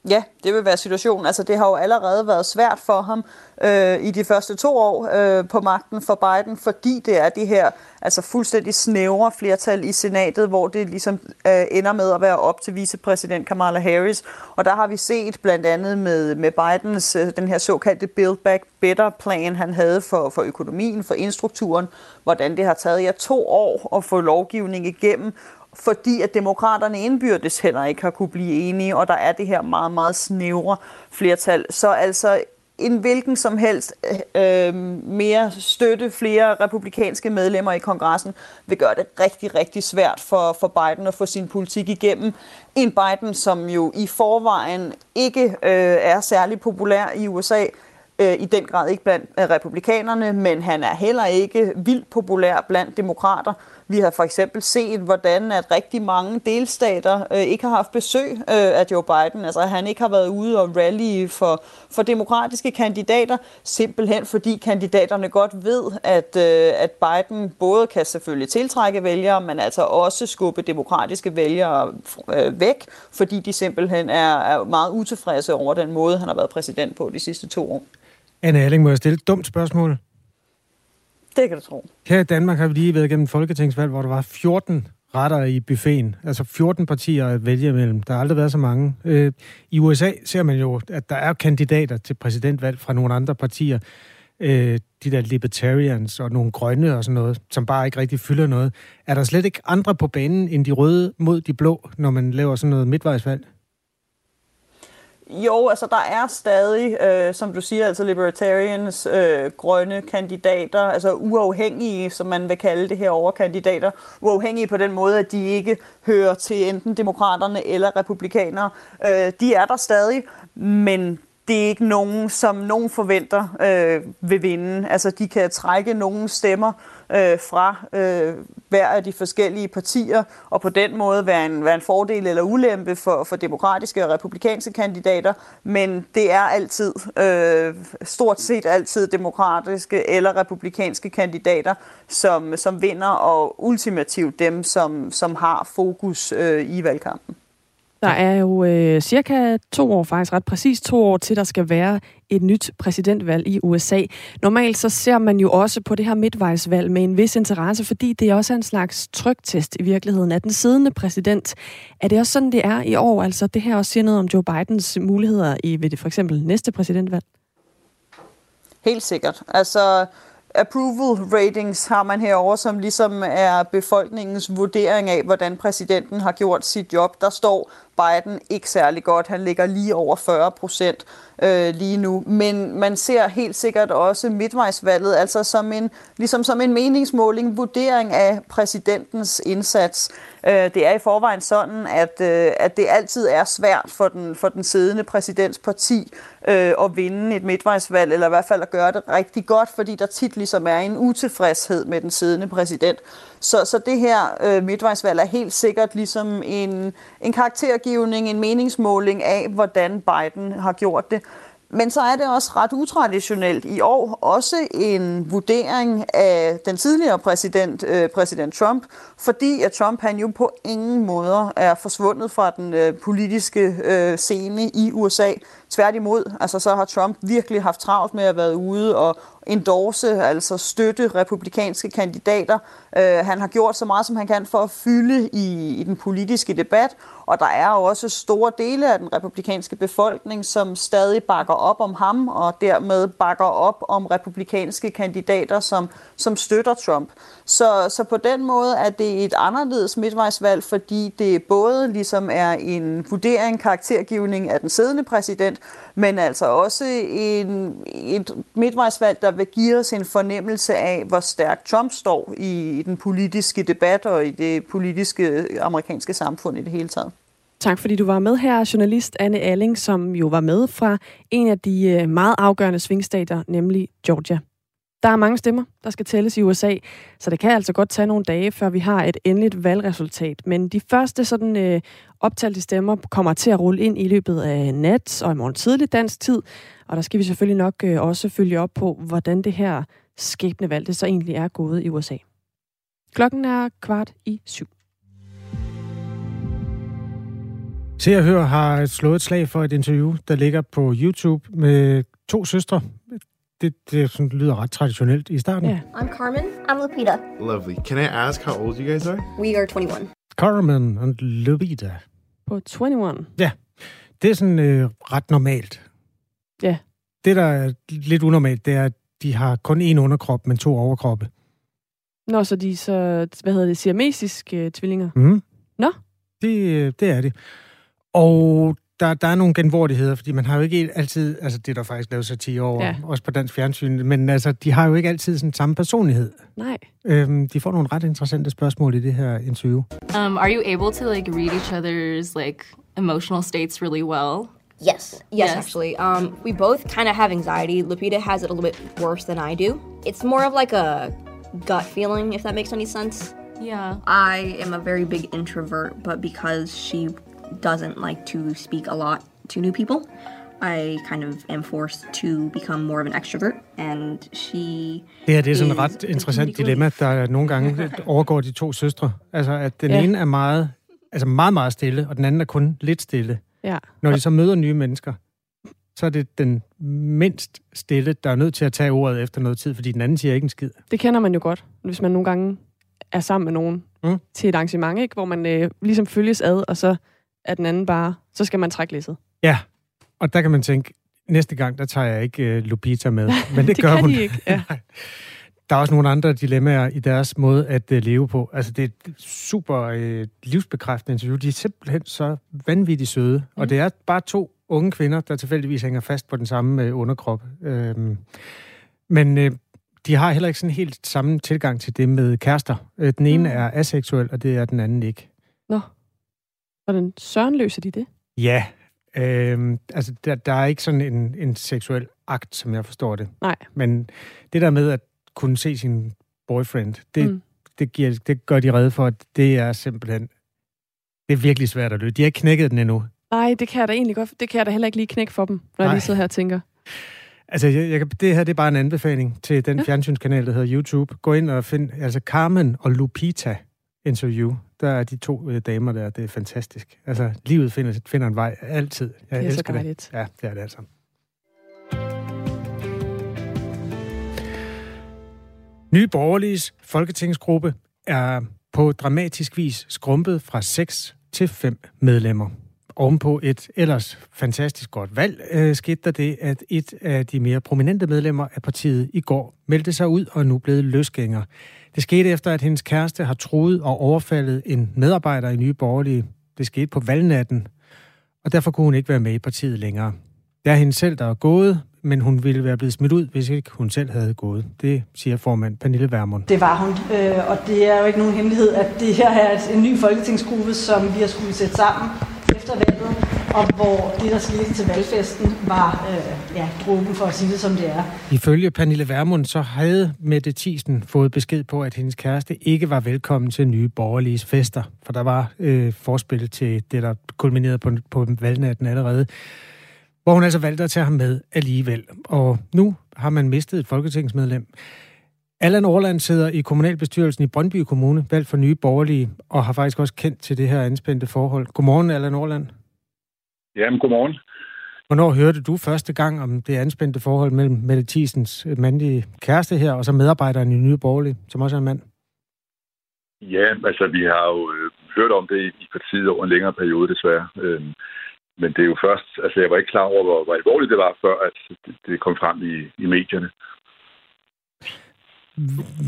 Ja, det vil være situationen. Altså, det har jo allerede været svært for ham øh, i de første to år øh, på magten for Biden, fordi det er det her altså fuldstændig snævre flertal i senatet, hvor det ligesom øh, ender med at være op til vicepræsident Kamala Harris. Og der har vi set blandt andet med, med Bidens øh, den her såkaldte Build Back Better plan, han havde for, for økonomien, for infrastrukturen, hvordan det har taget ja to år at få lovgivning igennem, fordi at demokraterne indbyrdes heller ikke har kunne blive enige, og der er det her meget, meget snævre flertal. Så altså en hvilken som helst øh, øh, mere støtte, flere republikanske medlemmer i kongressen, vil gøre det rigtig, rigtig svært for, for Biden at få sin politik igennem. En Biden, som jo i forvejen ikke øh, er særlig populær i USA, øh, i den grad ikke blandt øh, republikanerne, men han er heller ikke vildt populær blandt demokrater. Vi har for eksempel set, hvordan at rigtig mange delstater øh, ikke har haft besøg øh, af Joe Biden. Altså han ikke har været ude og rally for, for demokratiske kandidater, simpelthen fordi kandidaterne godt ved, at, øh, at Biden både kan selvfølgelig tiltrække vælgere, men altså også skubbe demokratiske vælgere øh, væk, fordi de simpelthen er, er meget utilfredse over den måde, han har været præsident på de sidste to år. Anne Alling, må jeg stille et dumt spørgsmål? Det kan du tro. Her i Danmark har vi lige været igennem folketingsvalg, hvor der var 14 retter i buffeten. Altså 14 partier at vælge imellem. Der har aldrig været så mange. Øh, I USA ser man jo, at der er kandidater til præsidentvalg fra nogle andre partier. Øh, de der libertarians og nogle grønne og sådan noget, som bare ikke rigtig fylder noget. Er der slet ikke andre på banen end de røde mod de blå, når man laver sådan noget midtvejsvalg? Jo, altså der er stadig, øh, som du siger, altså libertarians, øh, grønne kandidater, altså uafhængige, som man vil kalde det her over kandidater. Uafhængige på den måde, at de ikke hører til enten demokraterne eller republikanere. Øh, de er der stadig, men det er ikke nogen, som nogen forventer øh, vil vinde. Altså de kan trække nogle stemmer øh, fra øh, hver af de forskellige partier, og på den måde være en, være en fordel eller ulempe for, for demokratiske og republikanske kandidater, men det er altid, øh, stort set altid demokratiske eller republikanske kandidater, som, som vinder, og ultimativt dem, som, som har fokus øh, i valgkampen. Der er jo øh, cirka to år, faktisk ret præcis to år, til der skal være et nyt præsidentvalg i USA. Normalt så ser man jo også på det her midtvejsvalg med en vis interesse, fordi det er også en slags trygtest i virkeligheden af den siddende præsident. Er det også sådan, det er i år? Altså det her også siger noget om Joe Bidens muligheder i ved det for eksempel næste præsidentvalg? Helt sikkert. Altså approval ratings har man herover, som ligesom er befolkningens vurdering af, hvordan præsidenten har gjort sit job. Der står Biden ikke særlig godt. Han ligger lige over 40 procent øh, lige nu. Men man ser helt sikkert også midtvejsvalget, altså som en, ligesom som en meningsmåling, vurdering af præsidentens indsats. Øh, det er i forvejen sådan, at, øh, at det altid er svært for den, for den siddende præsidents parti øh, at vinde et midtvejsvalg, eller i hvert fald at gøre det rigtig godt, fordi der tit ligesom er en utilfredshed med den siddende præsident. Så, så det her øh, midtvejsvalg er helt sikkert ligesom en, en karaktergivning, en meningsmåling af, hvordan Biden har gjort det. Men så er det også ret utraditionelt i år også en vurdering af den tidligere præsident, øh, præsident Trump, fordi at Trump han jo på ingen måder er forsvundet fra den øh, politiske øh, scene i USA. Tværtimod, altså så har Trump virkelig haft travlt med at være ude og endorse, altså støtte republikanske kandidater. Øh, han har gjort så meget, som han kan for at fylde i, i den politiske debat, og der er også store dele af den republikanske befolkning, som stadig bakker op om ham, og dermed bakker op om republikanske kandidater, som, som støtter Trump. Så, så på den måde er det et anderledes midtvejsvalg, fordi det både ligesom er en vurdering, karaktergivning af den siddende præsident, men altså også en, et midtvejsvalg, der vil give os en fornemmelse af, hvor stærkt Trump står i, i den politiske debat og i det politiske øh, amerikanske samfund i det hele taget. Tak fordi du var med her, journalist Anne Alling, som jo var med fra en af de øh, meget afgørende svingstater, nemlig Georgia. Der er mange stemmer, der skal tælles i USA, så det kan altså godt tage nogle dage, før vi har et endeligt valgresultat. Men de første sådan øh, optalte stemmer kommer til at rulle ind i løbet af nat og i morgen tidlig dansk tid. Og der skal vi selvfølgelig nok øh, også følge op på, hvordan det her skæbnevalg det så egentlig er gået i USA. Klokken er kvart i syv. Se og Hør har slået et slag for et interview, der ligger på YouTube med to søstre. Det, det sådan, lyder ret traditionelt i starten. Ja. I'm Carmen. I'm Lupita. Lovely. Can I ask how old you guys are? We are 21. Carmen og Lupita. På 21. Ja, det er sådan øh, ret normalt. Ja. Det, der er lidt unormalt, det er, at de har kun én underkrop, men to overkroppe. Nå, så de er så, hvad hedder det, siamesiske øh, tvillinger? Mm. Nå. Det, øh, det er det. Og der, der er nogle genvordigheder, fordi man har jo ikke altid, altså det er der faktisk lavet satire over, Ja. ja. også på dansk fjernsyn, men altså, de har jo ikke altid sådan samme personlighed. Nej. Øhm, de får nogle ret interessante spørgsmål i det her interview. Um, are you able to like read each other's like emotional states really well? Yes, yes, actually. Um, we both kind of have anxiety. Lupita has it a little bit worse than I do. It's more of like a gut feeling, if that makes any sense. Yeah. I am a very big introvert, but because she doesn't like to speak a lot to new people, I kind of am forced to become more of an extrovert, and she Det her det er sådan et ret interessant dilemma, der nogle gange overgår de to søstre. Altså, at den ja. ene er meget, altså meget, meget stille, og den anden er kun lidt stille. Ja. Når de så møder nye mennesker, så er det den mindst stille, der er nødt til at tage ordet efter noget tid, fordi den anden siger ikke en skid. Det kender man jo godt, hvis man nogle gange er sammen med nogen Mm. til et arrangement, ikke? hvor man øh, ligesom følges ad, og så er den anden bare, så skal man trække læsset. Ja, og der kan man tænke, næste gang, der tager jeg ikke uh, Lupita med. Men det, Det gør kan hun. de ikke, ja. Der er også nogle andre dilemmaer i deres måde at uh, leve på. Altså, det er et super uh, livsbekræftende interview. De er simpelthen så vanvittigt søde. Mm. Og det er bare to unge kvinder, der tilfældigvis hænger fast på den samme uh, underkrop. Øhm, men uh, de har heller ikke sådan helt samme tilgang til det med kærester. Uh, den ene Mm. er aseksuel, og det er den anden ikke. Nå, hvordan søren løser de det? Ja, øhm, altså der, der er ikke sådan en, en seksuel akt, som jeg forstår det. Nej. Men det der med at kunne se sin boyfriend, det, Mm. det, giver, det gør de redde for, at det er simpelthen, det er virkelig svært at løse. De har ikke knækket den endnu. Nej, det kan jeg da egentlig godt. Det kan jeg da heller ikke lige knække for dem, når jeg Nej. lige sidder her og tænker. Altså, jeg, jeg, det her det er bare en anbefaling til den ja. fjernsynskanal, der hedder YouTube. Gå ind og find, altså Carmen og Lupita interview. Der er de to øh, damer der, det er fantastisk. Altså, livet finder, finder en vej altid. Jeg Det er så elsker dejligt. det. Ja, det er det altså. Nye Borgerliges folketingsgruppe er på dramatisk vis skrumpet fra 6 til 5 medlemmer. Ovenpå et ellers fantastisk godt valg øh, skete der det, at et af de mere prominente medlemmer af partiet i går meldte sig ud og er nu blevet løsgænger. Det skete efter, at hendes kæreste har troet og overfaldet en medarbejder i Nye Borgerlige. Det skete på valgnatten, og derfor kunne hun ikke være med i partiet længere. Det er hende selv, der er gået, men hun ville være blevet smidt ud, hvis ikke hun selv havde gået. Det siger formand Pernille Vermund. Det var hun, øh, og det er jo ikke nogen hemmelighed, at det her er en ny folketingsgruppe, som vi har skulle sætte sammen og hvor det, der skete til valgfesten, var øh, ja, dråben for at sige det, som det er. Ifølge Pernille Vermund, så havde Mette Thiesen fået besked på, at hendes kæreste ikke var velkommen til nye borgerlige fester, for der var øh, forspil til det, der kulminerede på, på valgnatten allerede, hvor hun altså valgte at tage ham med alligevel. Og nu har man mistet et folketingsmedlem. Allan Orland sidder i kommunalbestyrelsen i Brøndby Kommune, valgt for nye borgerlige, og har faktisk også kendt til det her anspændte forhold. Godmorgen, Allan Orland. Jamen, godmorgen. Hvornår hørte du første gang om det anspændte forhold mellem Mette Thiesens øh, mandlige kæreste her, og så medarbejderen i Nye Borgerlige, som også er en mand? Ja, altså vi har jo øh, hørt om det i, partiet over en længere periode, desværre. Øhm, men det er jo først, altså jeg var ikke klar over, hvor, hvor alvorligt det var, før at det, det kom frem i, i medierne.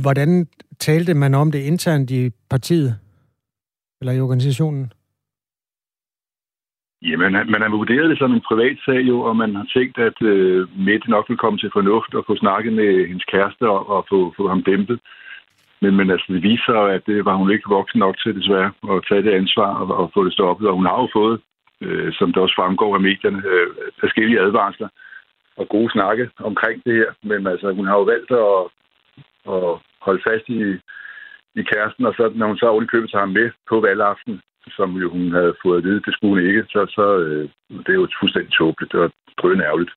Hvordan talte man om det internt i partiet? Eller i organisationen? Jamen, man, man har vurderet det som en privat sag jo, og man har tænkt, at øh, Mette nok vil komme til fornuft og få snakket med hendes kæreste og, og få, få ham dæmpet. Men, men altså, det viser at det var hun ikke voksen nok til, desværre, at tage det ansvar og, og få det stoppet. Og hun har jo fået, øh, som det også fremgår af medierne, øh, forskellige advarsler og gode snakke omkring det her. Men altså, hun har jo valgt at, at holde fast i, i kæresten, og så, når hun så ordentligt købet sig ham med på valgaften, som jo hun havde fået at vide, det skulle hun ikke, så, så øh, det er jo fuldstændig tåbeligt. Det var drøn ærgerligt.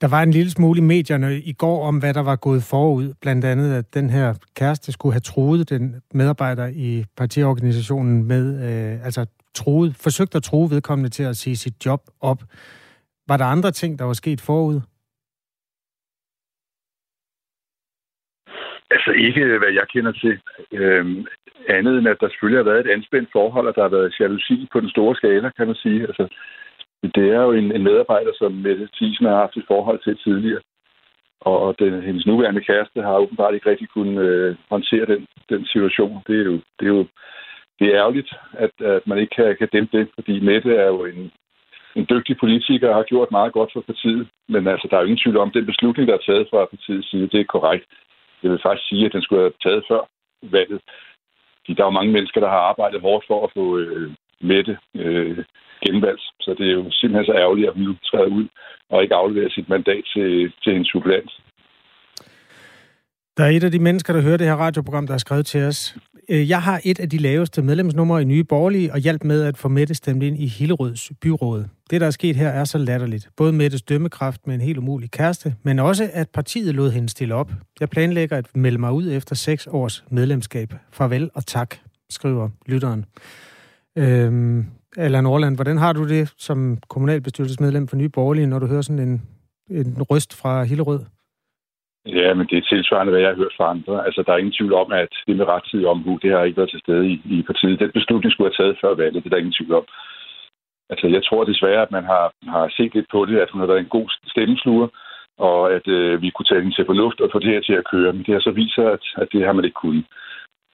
Der var en lille smule i medierne i går om, hvad der var gået forud. Blandt andet, at den her kæreste skulle have troet den medarbejder i partiorganisationen med, øh, altså troet, forsøgt at true vedkommende til at sige sit job op. Var der andre ting, der var sket forud? Altså ikke, øh, hvad jeg kender til. Øhm, andet end, at der selvfølgelig har været et anspændt forhold, og der har været jalousi på den store skala, kan man sige. Altså, det er jo en, en medarbejder, som Mette Thiesen har haft et forhold til tidligere. Og den, hendes nuværende kæreste har åbenbart ikke rigtig kunnet øh, håndtere den, den situation. Det er jo, det er jo det er ærgerligt, at, at man ikke kan, kan dæmpe det, fordi Mette er jo en, en dygtig politiker og har gjort meget godt for partiet. Men altså, der er jo ingen tvivl om, at den beslutning, der er taget fra partiets side, det er korrekt. Jeg vil faktisk sige, at den skulle have taget før valget. Fordi der er jo mange mennesker, der har arbejdet hårdt for at få øh, Mette øh, genvalgt. Så det er jo simpelthen så ærgerligt, at hun nu træder ud og ikke afleverer sit mandat til, til en supplant. Der er et af de mennesker, der hører det her radioprogram, der har skrevet til os. Øh, jeg har et af de laveste medlemsnumre i Nye Borgerlige og hjælp med at få Mette stemt ind i Hillerøds byråd. Det, der er sket her, er så latterligt. Både Mettes dømmekraft med en helt umulig kæreste, men også at partiet lod hende stille op. Jeg planlægger at melde mig ud efter seks års medlemskab. Farvel og tak, skriver lytteren. Øhm, Allan Orland, hvordan har du det som kommunalbestyrelsesmedlem for Nye Borgerlige, når du hører sådan en, en røst fra Hillerød? Ja, men det er tilsvarende, hvad jeg har hørt fra andre. Altså, der er ingen tvivl om, at det med rettidig omhu, det har ikke været til stede i, i partiet. Den beslutning skulle have taget før valget, det er der ingen tvivl om. Altså, jeg tror desværre, at man har, har set lidt på det, at hun har været en god stemmesluger, og at øh, vi kunne tage hende til fornuft og få det her til at køre. Men det har så vist sig, at, at det har man ikke kunnet.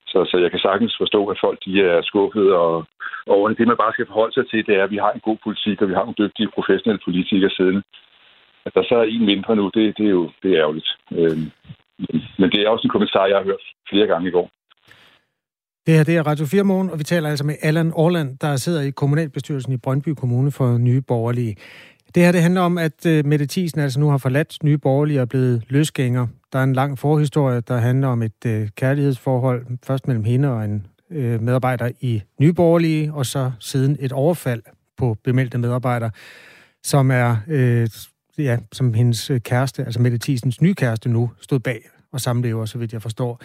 Så, så jeg kan sagtens forstå, at folk de er skuffede, og, og det, man bare skal forholde sig til, det er, at vi har en god politik, og vi har nogle dygtige professionelle politikere siddende. At der så er en mindre nu, det, det er jo det er ærgerligt. Øh, men det er også en kommentar, jeg har hørt flere gange i går. Det her det er Radio 4 Morgen, og vi taler altså med Allan Orland, der sidder i kommunalbestyrelsen i Brøndby Kommune for Nye Borgerlige. Det her det handler om, at øh, Mette Thiesen altså nu har forladt Nye Borgerlige og er blevet løsgænger. Der er en lang forhistorie, der handler om et øh, kærlighedsforhold, først mellem hende og en øh, medarbejder i Nye Borgerlige, og så siden et overfald på bemeldte medarbejder, som er øh, ja, som hendes øh, kæreste, altså Mette Thiesens nye kæreste nu, stod bag og samlever, så vidt jeg forstår.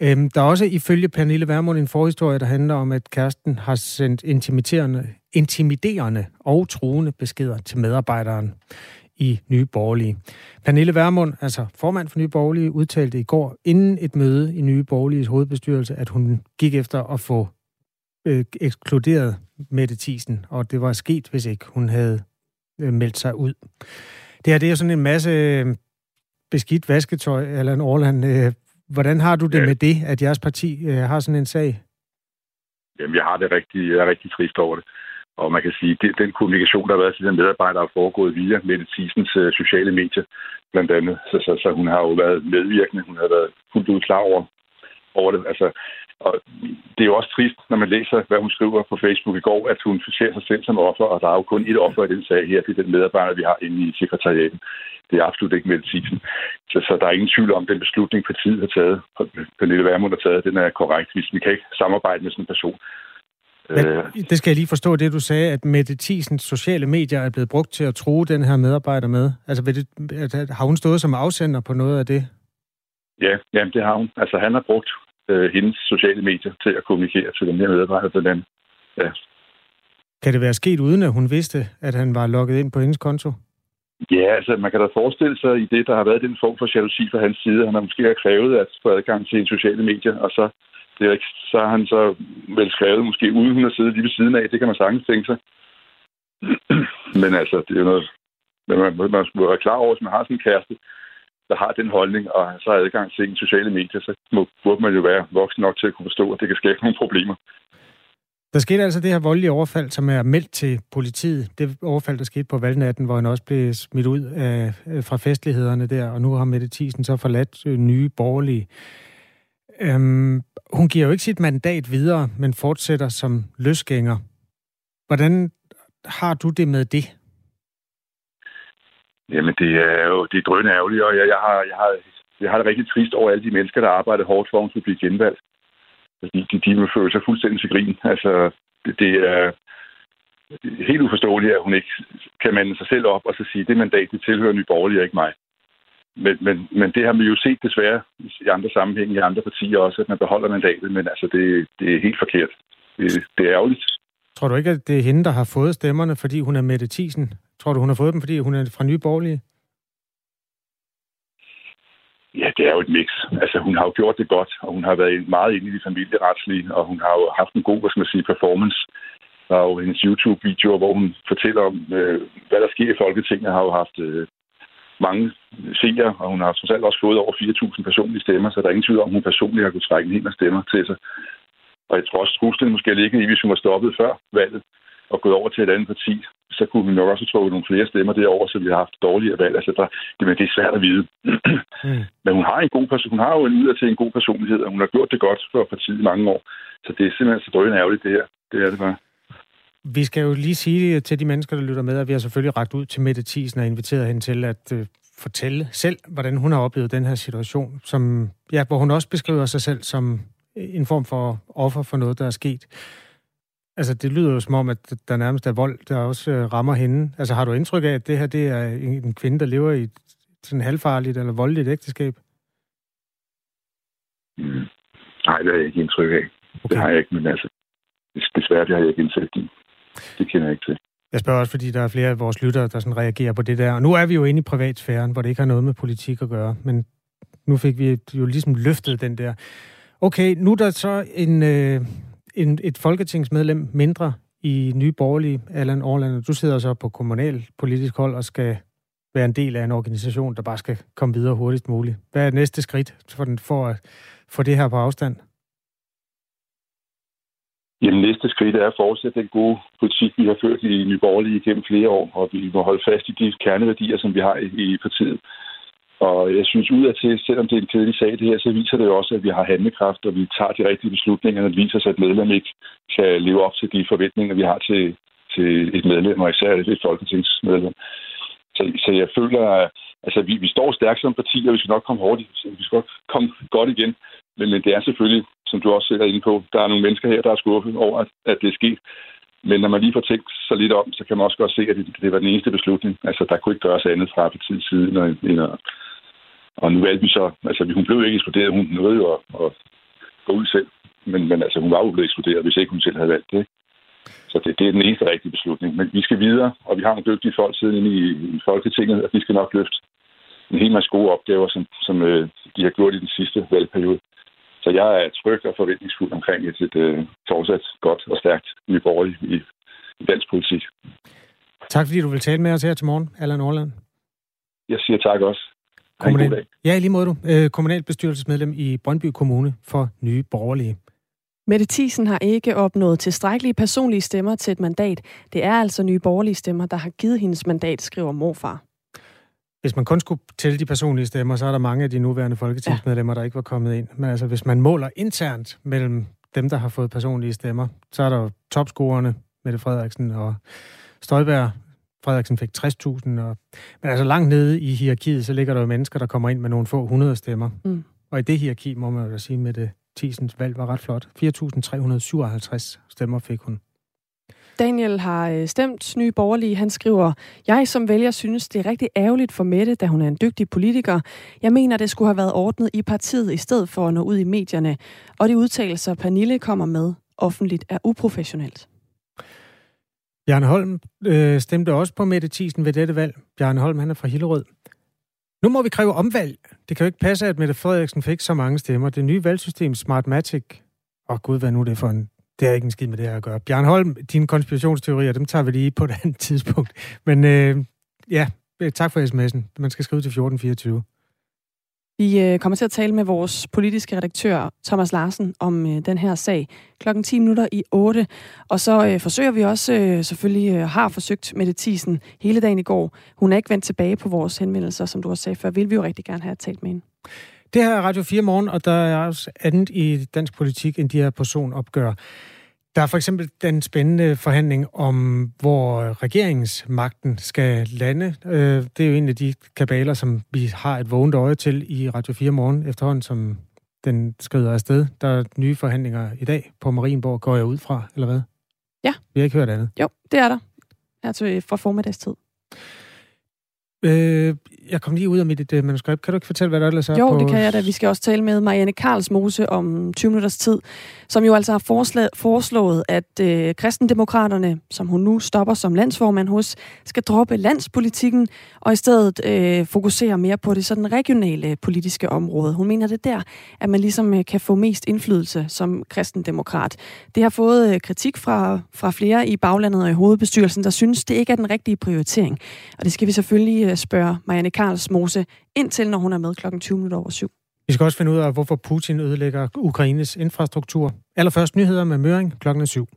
Øhm, der er også ifølge Pernille Vermund en forhistorie, der handler om, at kæresten har sendt intimiderende, intimiderende og truende beskeder til medarbejderen i Nye Borgerlige. Pernille Vermund, altså formand for Nye Borgerlige, udtalte i går inden et møde i Nye Borgerliges hovedbestyrelse, at hun gik efter at få øh, ekskluderet Mette Thiesen, og det var sket, hvis ikke hun havde øh, meldt sig ud. Det her det er sådan en masse øh, beskidt vasketøj, eller en Orland. Øh, hvordan har du det ja. med det, at jeres parti øh, har sådan en sag? Jamen, jeg har det rigtig, jeg er rigtig trist over det. Og man kan sige, at den kommunikation, der har været til den medarbejder, har foregået via Mette Thiesens sociale medier, blandt andet. Så, så, så hun har jo været medvirkende. Hun har været fuldt ud klar over, over det. Altså, og det er jo også trist, når man læser, hvad hun skriver på Facebook i går, at hun ser sig selv som offer, og der er jo kun et offer i den sag her. Det er den medarbejder, vi har inde i sekretariatet. Det er absolut ikke medicinen. Så, så der er ingen tvivl om, den beslutning, partiet har taget, Pernille Vermund har taget, den er korrekt. Hvis vi kan ikke samarbejde med sådan en person. Men, øh, det skal jeg lige forstå, det du sagde, at Mette Thiesens sociale medier er blevet brugt til at tro den her medarbejder med. Altså, det, har hun stået som afsender på noget af det? Ja, jamen, det har hun. Altså, han har brugt øh, hendes sociale medier til at kommunikere til den her medarbejder blandt andet. Ja. Kan det være sket uden, at hun vidste, at han var logget ind på hendes konto? Ja, altså man kan da forestille sig i det, der har været den form for jalousi fra hans side. Han har måske har krævet at få adgang til sociale medier, og så, det er ikke, så har han så vel skrevet måske uden hun har siddet lige ved siden af. Det kan man sagtens tænke sig. Men altså, det er jo noget, man, man, man skal være klar over, hvis man har sådan en kæreste, der har den holdning, og så har adgang til en sociale medier, så må, burde man jo være voksen nok til at kunne forstå, at det kan skabe nogle problemer. Der skete altså det her voldelige overfald, som er meldt til politiet. Det overfald, der skete på valgnatten, hvor han også blev smidt ud af, øh, fra festlighederne der, og nu har Mette Thiesen så forladt øh, nye borgerlige. Øhm, hun giver jo ikke sit mandat videre, men fortsætter som løsgænger. Hvordan har du det med det? Jamen, det er jo det er drønne ærgerligt, og jeg, jeg, har, jeg, har, jeg har det rigtig trist over alle de mennesker, der arbejder hårdt for, at hun blive genvalgt. Fordi de, de vil føle sig fuldstændig til grin. Altså, det, det er helt uforståeligt, at hun ikke kan mande sig selv op og så sige, det mandat, det tilhører Nye Borgerlige, ikke mig. Men, men, men det har vi jo set desværre i andre sammenhænge, i andre partier også, at man beholder mandatet, men altså, det, det er helt forkert. Det, det er ærgerligt. Tror du ikke, at det er hende, der har fået stemmerne, fordi hun er Mette Thiesen? Tror du, hun har fået dem, fordi hun er fra Nye Borgerlige? Ja, det er jo et mix. Altså, hun har jo gjort det godt, og hun har været meget inde i det familieretslige, og hun har jo haft en god, hvad skal man sige, performance. Der er jo hendes YouTube-videoer, hvor hun fortæller om, øh, hvad der sker i Folketinget, har jo haft øh, mange seere, og hun har trods alt også fået over 4.000 personlige stemmer, så der er ingen tvivl om, at hun personligt har kunnet trække en hel stemmer til sig. Og jeg tror også, truslen måske ligger i, hvis hun var stoppet før valget og gået over til et andet parti, så kunne hun nok også have trukket nogle flere stemmer derover, så vi har haft dårligere valg. Altså, der, det, men det er svært at vide. mm. Men hun har, en god person, hun har jo en til en god personlighed, og hun har gjort det godt for partiet i mange år. Så det er simpelthen så drøgende ærgerligt, det her. Det er det bare. Vi skal jo lige sige til de mennesker, der lytter med, at vi har selvfølgelig ragt ud til Mette Thiesen og inviteret hende til at øh, fortælle selv, hvordan hun har oplevet den her situation, som, ja, hvor hun også beskriver sig selv som en form for offer for noget, der er sket. Altså, det lyder jo som om, at der nærmest er vold, der også øh, rammer hende. Altså, har du indtryk af, at det her det er en kvinde, der lever i et sådan halvfarligt eller voldeligt ægteskab? Mm. Nej, det har jeg ikke indtryk af. Okay. Det har jeg ikke, men altså, desværre det har jeg ikke indsigt i. Det kender jeg ikke til. Jeg spørger også, fordi der er flere af vores lyttere, der sådan reagerer på det der. Og nu er vi jo inde i privatsfæren, hvor det ikke har noget med politik at gøre. Men nu fik vi jo ligesom løftet den der. Okay, nu er der så en, øh, en, et folketingsmedlem mindre i Nye Borgerlige, Allan Orland. Du sidder så på kommunal politisk hold og skal være en del af en organisation, der bare skal komme videre hurtigst muligt. Hvad er næste skridt for, den, for at få det her på afstand? Jamen, næste skridt er at fortsætte den gode politik, vi har ført i Nye Borgerlige gennem flere år, og vi må holde fast i de kerneværdier, som vi har i, i partiet. Og jeg synes udadtil, selvom det er en kedelig sag det her, så viser det jo også, at vi har handlekraft, og vi tager de rigtige beslutninger, når det viser sig, at medlem ikke kan leve op til de forventninger, vi har til, til et medlem, og især et folketingsmedlem. Så, så jeg føler, at altså, vi, vi står stærkt som parti, og vi skal nok komme hurtigt. Vi skal nok komme godt igen. Men, men det er selvfølgelig, som du også selv er inde på, der er nogle mennesker her, der er skuffet over, at, at det er sket. Men når man lige får tænkt så lidt om, så kan man også godt se, at det, det var den eneste beslutning. Altså, der kunne ikke gøres andet fra partiets side, end at og nu valgte vi så, altså hun blev ikke ekskluderet, hun nåede jo at, at gå ud selv, men, men altså hun var jo blevet ekskluderet, hvis ikke hun selv havde valgt det. Så det, det er den eneste rigtige beslutning. Men vi skal videre, og vi har nogle dygtige folk siden i, i Folketinget, og vi skal nok løfte en hel masse gode opgaver, som, som øh, de har gjort i den sidste valgperiode. Så jeg er tryg og forventningsfuld omkring et, et, uh, fortsat godt og stærkt nyborgerligt i, i dansk politik. Tak fordi du vil tale med os her til morgen, Allan Orland. Jeg siger tak også. Kommunal... Ja, lige måde du. Øh, kommunalbestyrelsesmedlem i Brøndby Kommune for Nye Borgerlige. Mette Thiesen har ikke opnået tilstrækkelige personlige stemmer til et mandat. Det er altså nye borgerlige stemmer, der har givet hendes mandat, skriver morfar. Hvis man kun skulle tælle de personlige stemmer, så er der mange af de nuværende folketingsmedlemmer, ja. der ikke var kommet ind. Men altså, hvis man måler internt mellem dem, der har fået personlige stemmer, så er der jo topscorerne, Mette Frederiksen og Støjberg, Frederiksen fik 60.000. Og, men altså langt nede i hierarkiet, så ligger der jo mennesker, der kommer ind med nogle få hundrede stemmer. Mm. Og i det hierarki, må man jo da sige, med det Tisens valg var ret flot. 4.357 stemmer fik hun. Daniel har øh, stemt nye borgerlige. Han skriver, jeg som vælger synes, det er rigtig ærgerligt for Mette, da hun er en dygtig politiker. Jeg mener, det skulle have været ordnet i partiet, i stedet for at nå ud i medierne. Og de udtalelser, Pernille kommer med offentligt, er uprofessionelt. Bjarne Holm øh, stemte også på Mette Thiesen ved dette valg. Bjarne Holm, han er fra Hillerød. Nu må vi kræve omvalg. Det kan jo ikke passe, at Mette Frederiksen fik så mange stemmer. Det nye valgsystem, Smartmatic... Åh oh, gud, hvad nu det er for en... Det er ikke en skid med det her at gøre. Bjørn Holm, dine konspirationsteorier, dem tager vi lige på et andet tidspunkt. Men øh, ja, øh, tak for sms'en. Man skal skrive til 1424. Vi øh, kommer til at tale med vores politiske redaktør, Thomas Larsen, om øh, den her sag klokken 10 minutter i 8. Og så øh, forsøger vi også, øh, selvfølgelig øh, har forsøgt med det Thiesen hele dagen i går. Hun er ikke vendt tilbage på vores henvendelser, som du også sagde før. Vil vi jo rigtig gerne have talt med hende. Det her er Radio 4 morgen, og der er også andet i dansk politik end de her personopgør. Der er for eksempel den spændende forhandling om, hvor regeringsmagten skal lande. Øh, det er jo en af de kabaler, som vi har et vågent øje til i Radio 4 morgen efterhånden, som den skrider afsted. Der er nye forhandlinger i dag på Marienborg, går jeg ud fra, eller hvad? Ja. Vi har ikke hørt andet. Jo, det er der. Altså fra formiddagstid. Øh, jeg kom lige ud af mit uh, manuskript. Kan du ikke fortælle, hvad der ellers er Jo, på... det kan jeg da. Vi skal også tale med Marianne Karlsmose om 20 minutters tid. som jo altså har foreslået, at øh, kristendemokraterne, som hun nu stopper som landsformand hos, skal droppe landspolitikken og i stedet øh, fokusere mere på det sådan regionale politiske område. Hun mener det der, at man ligesom øh, kan få mest indflydelse som kristendemokrat. Det har fået øh, kritik fra, fra flere i baglandet og i hovedbestyrelsen, der synes, det ikke er den rigtige prioritering. Og det skal vi selvfølgelig øh, spørge Marianne Karlsmose ind til, når hun er med klokken 20 minutter over syv. Vi skal også finde ud af, hvorfor Putin ødelægger Ukraines infrastruktur. Allerførst nyheder med Møring klokken 7.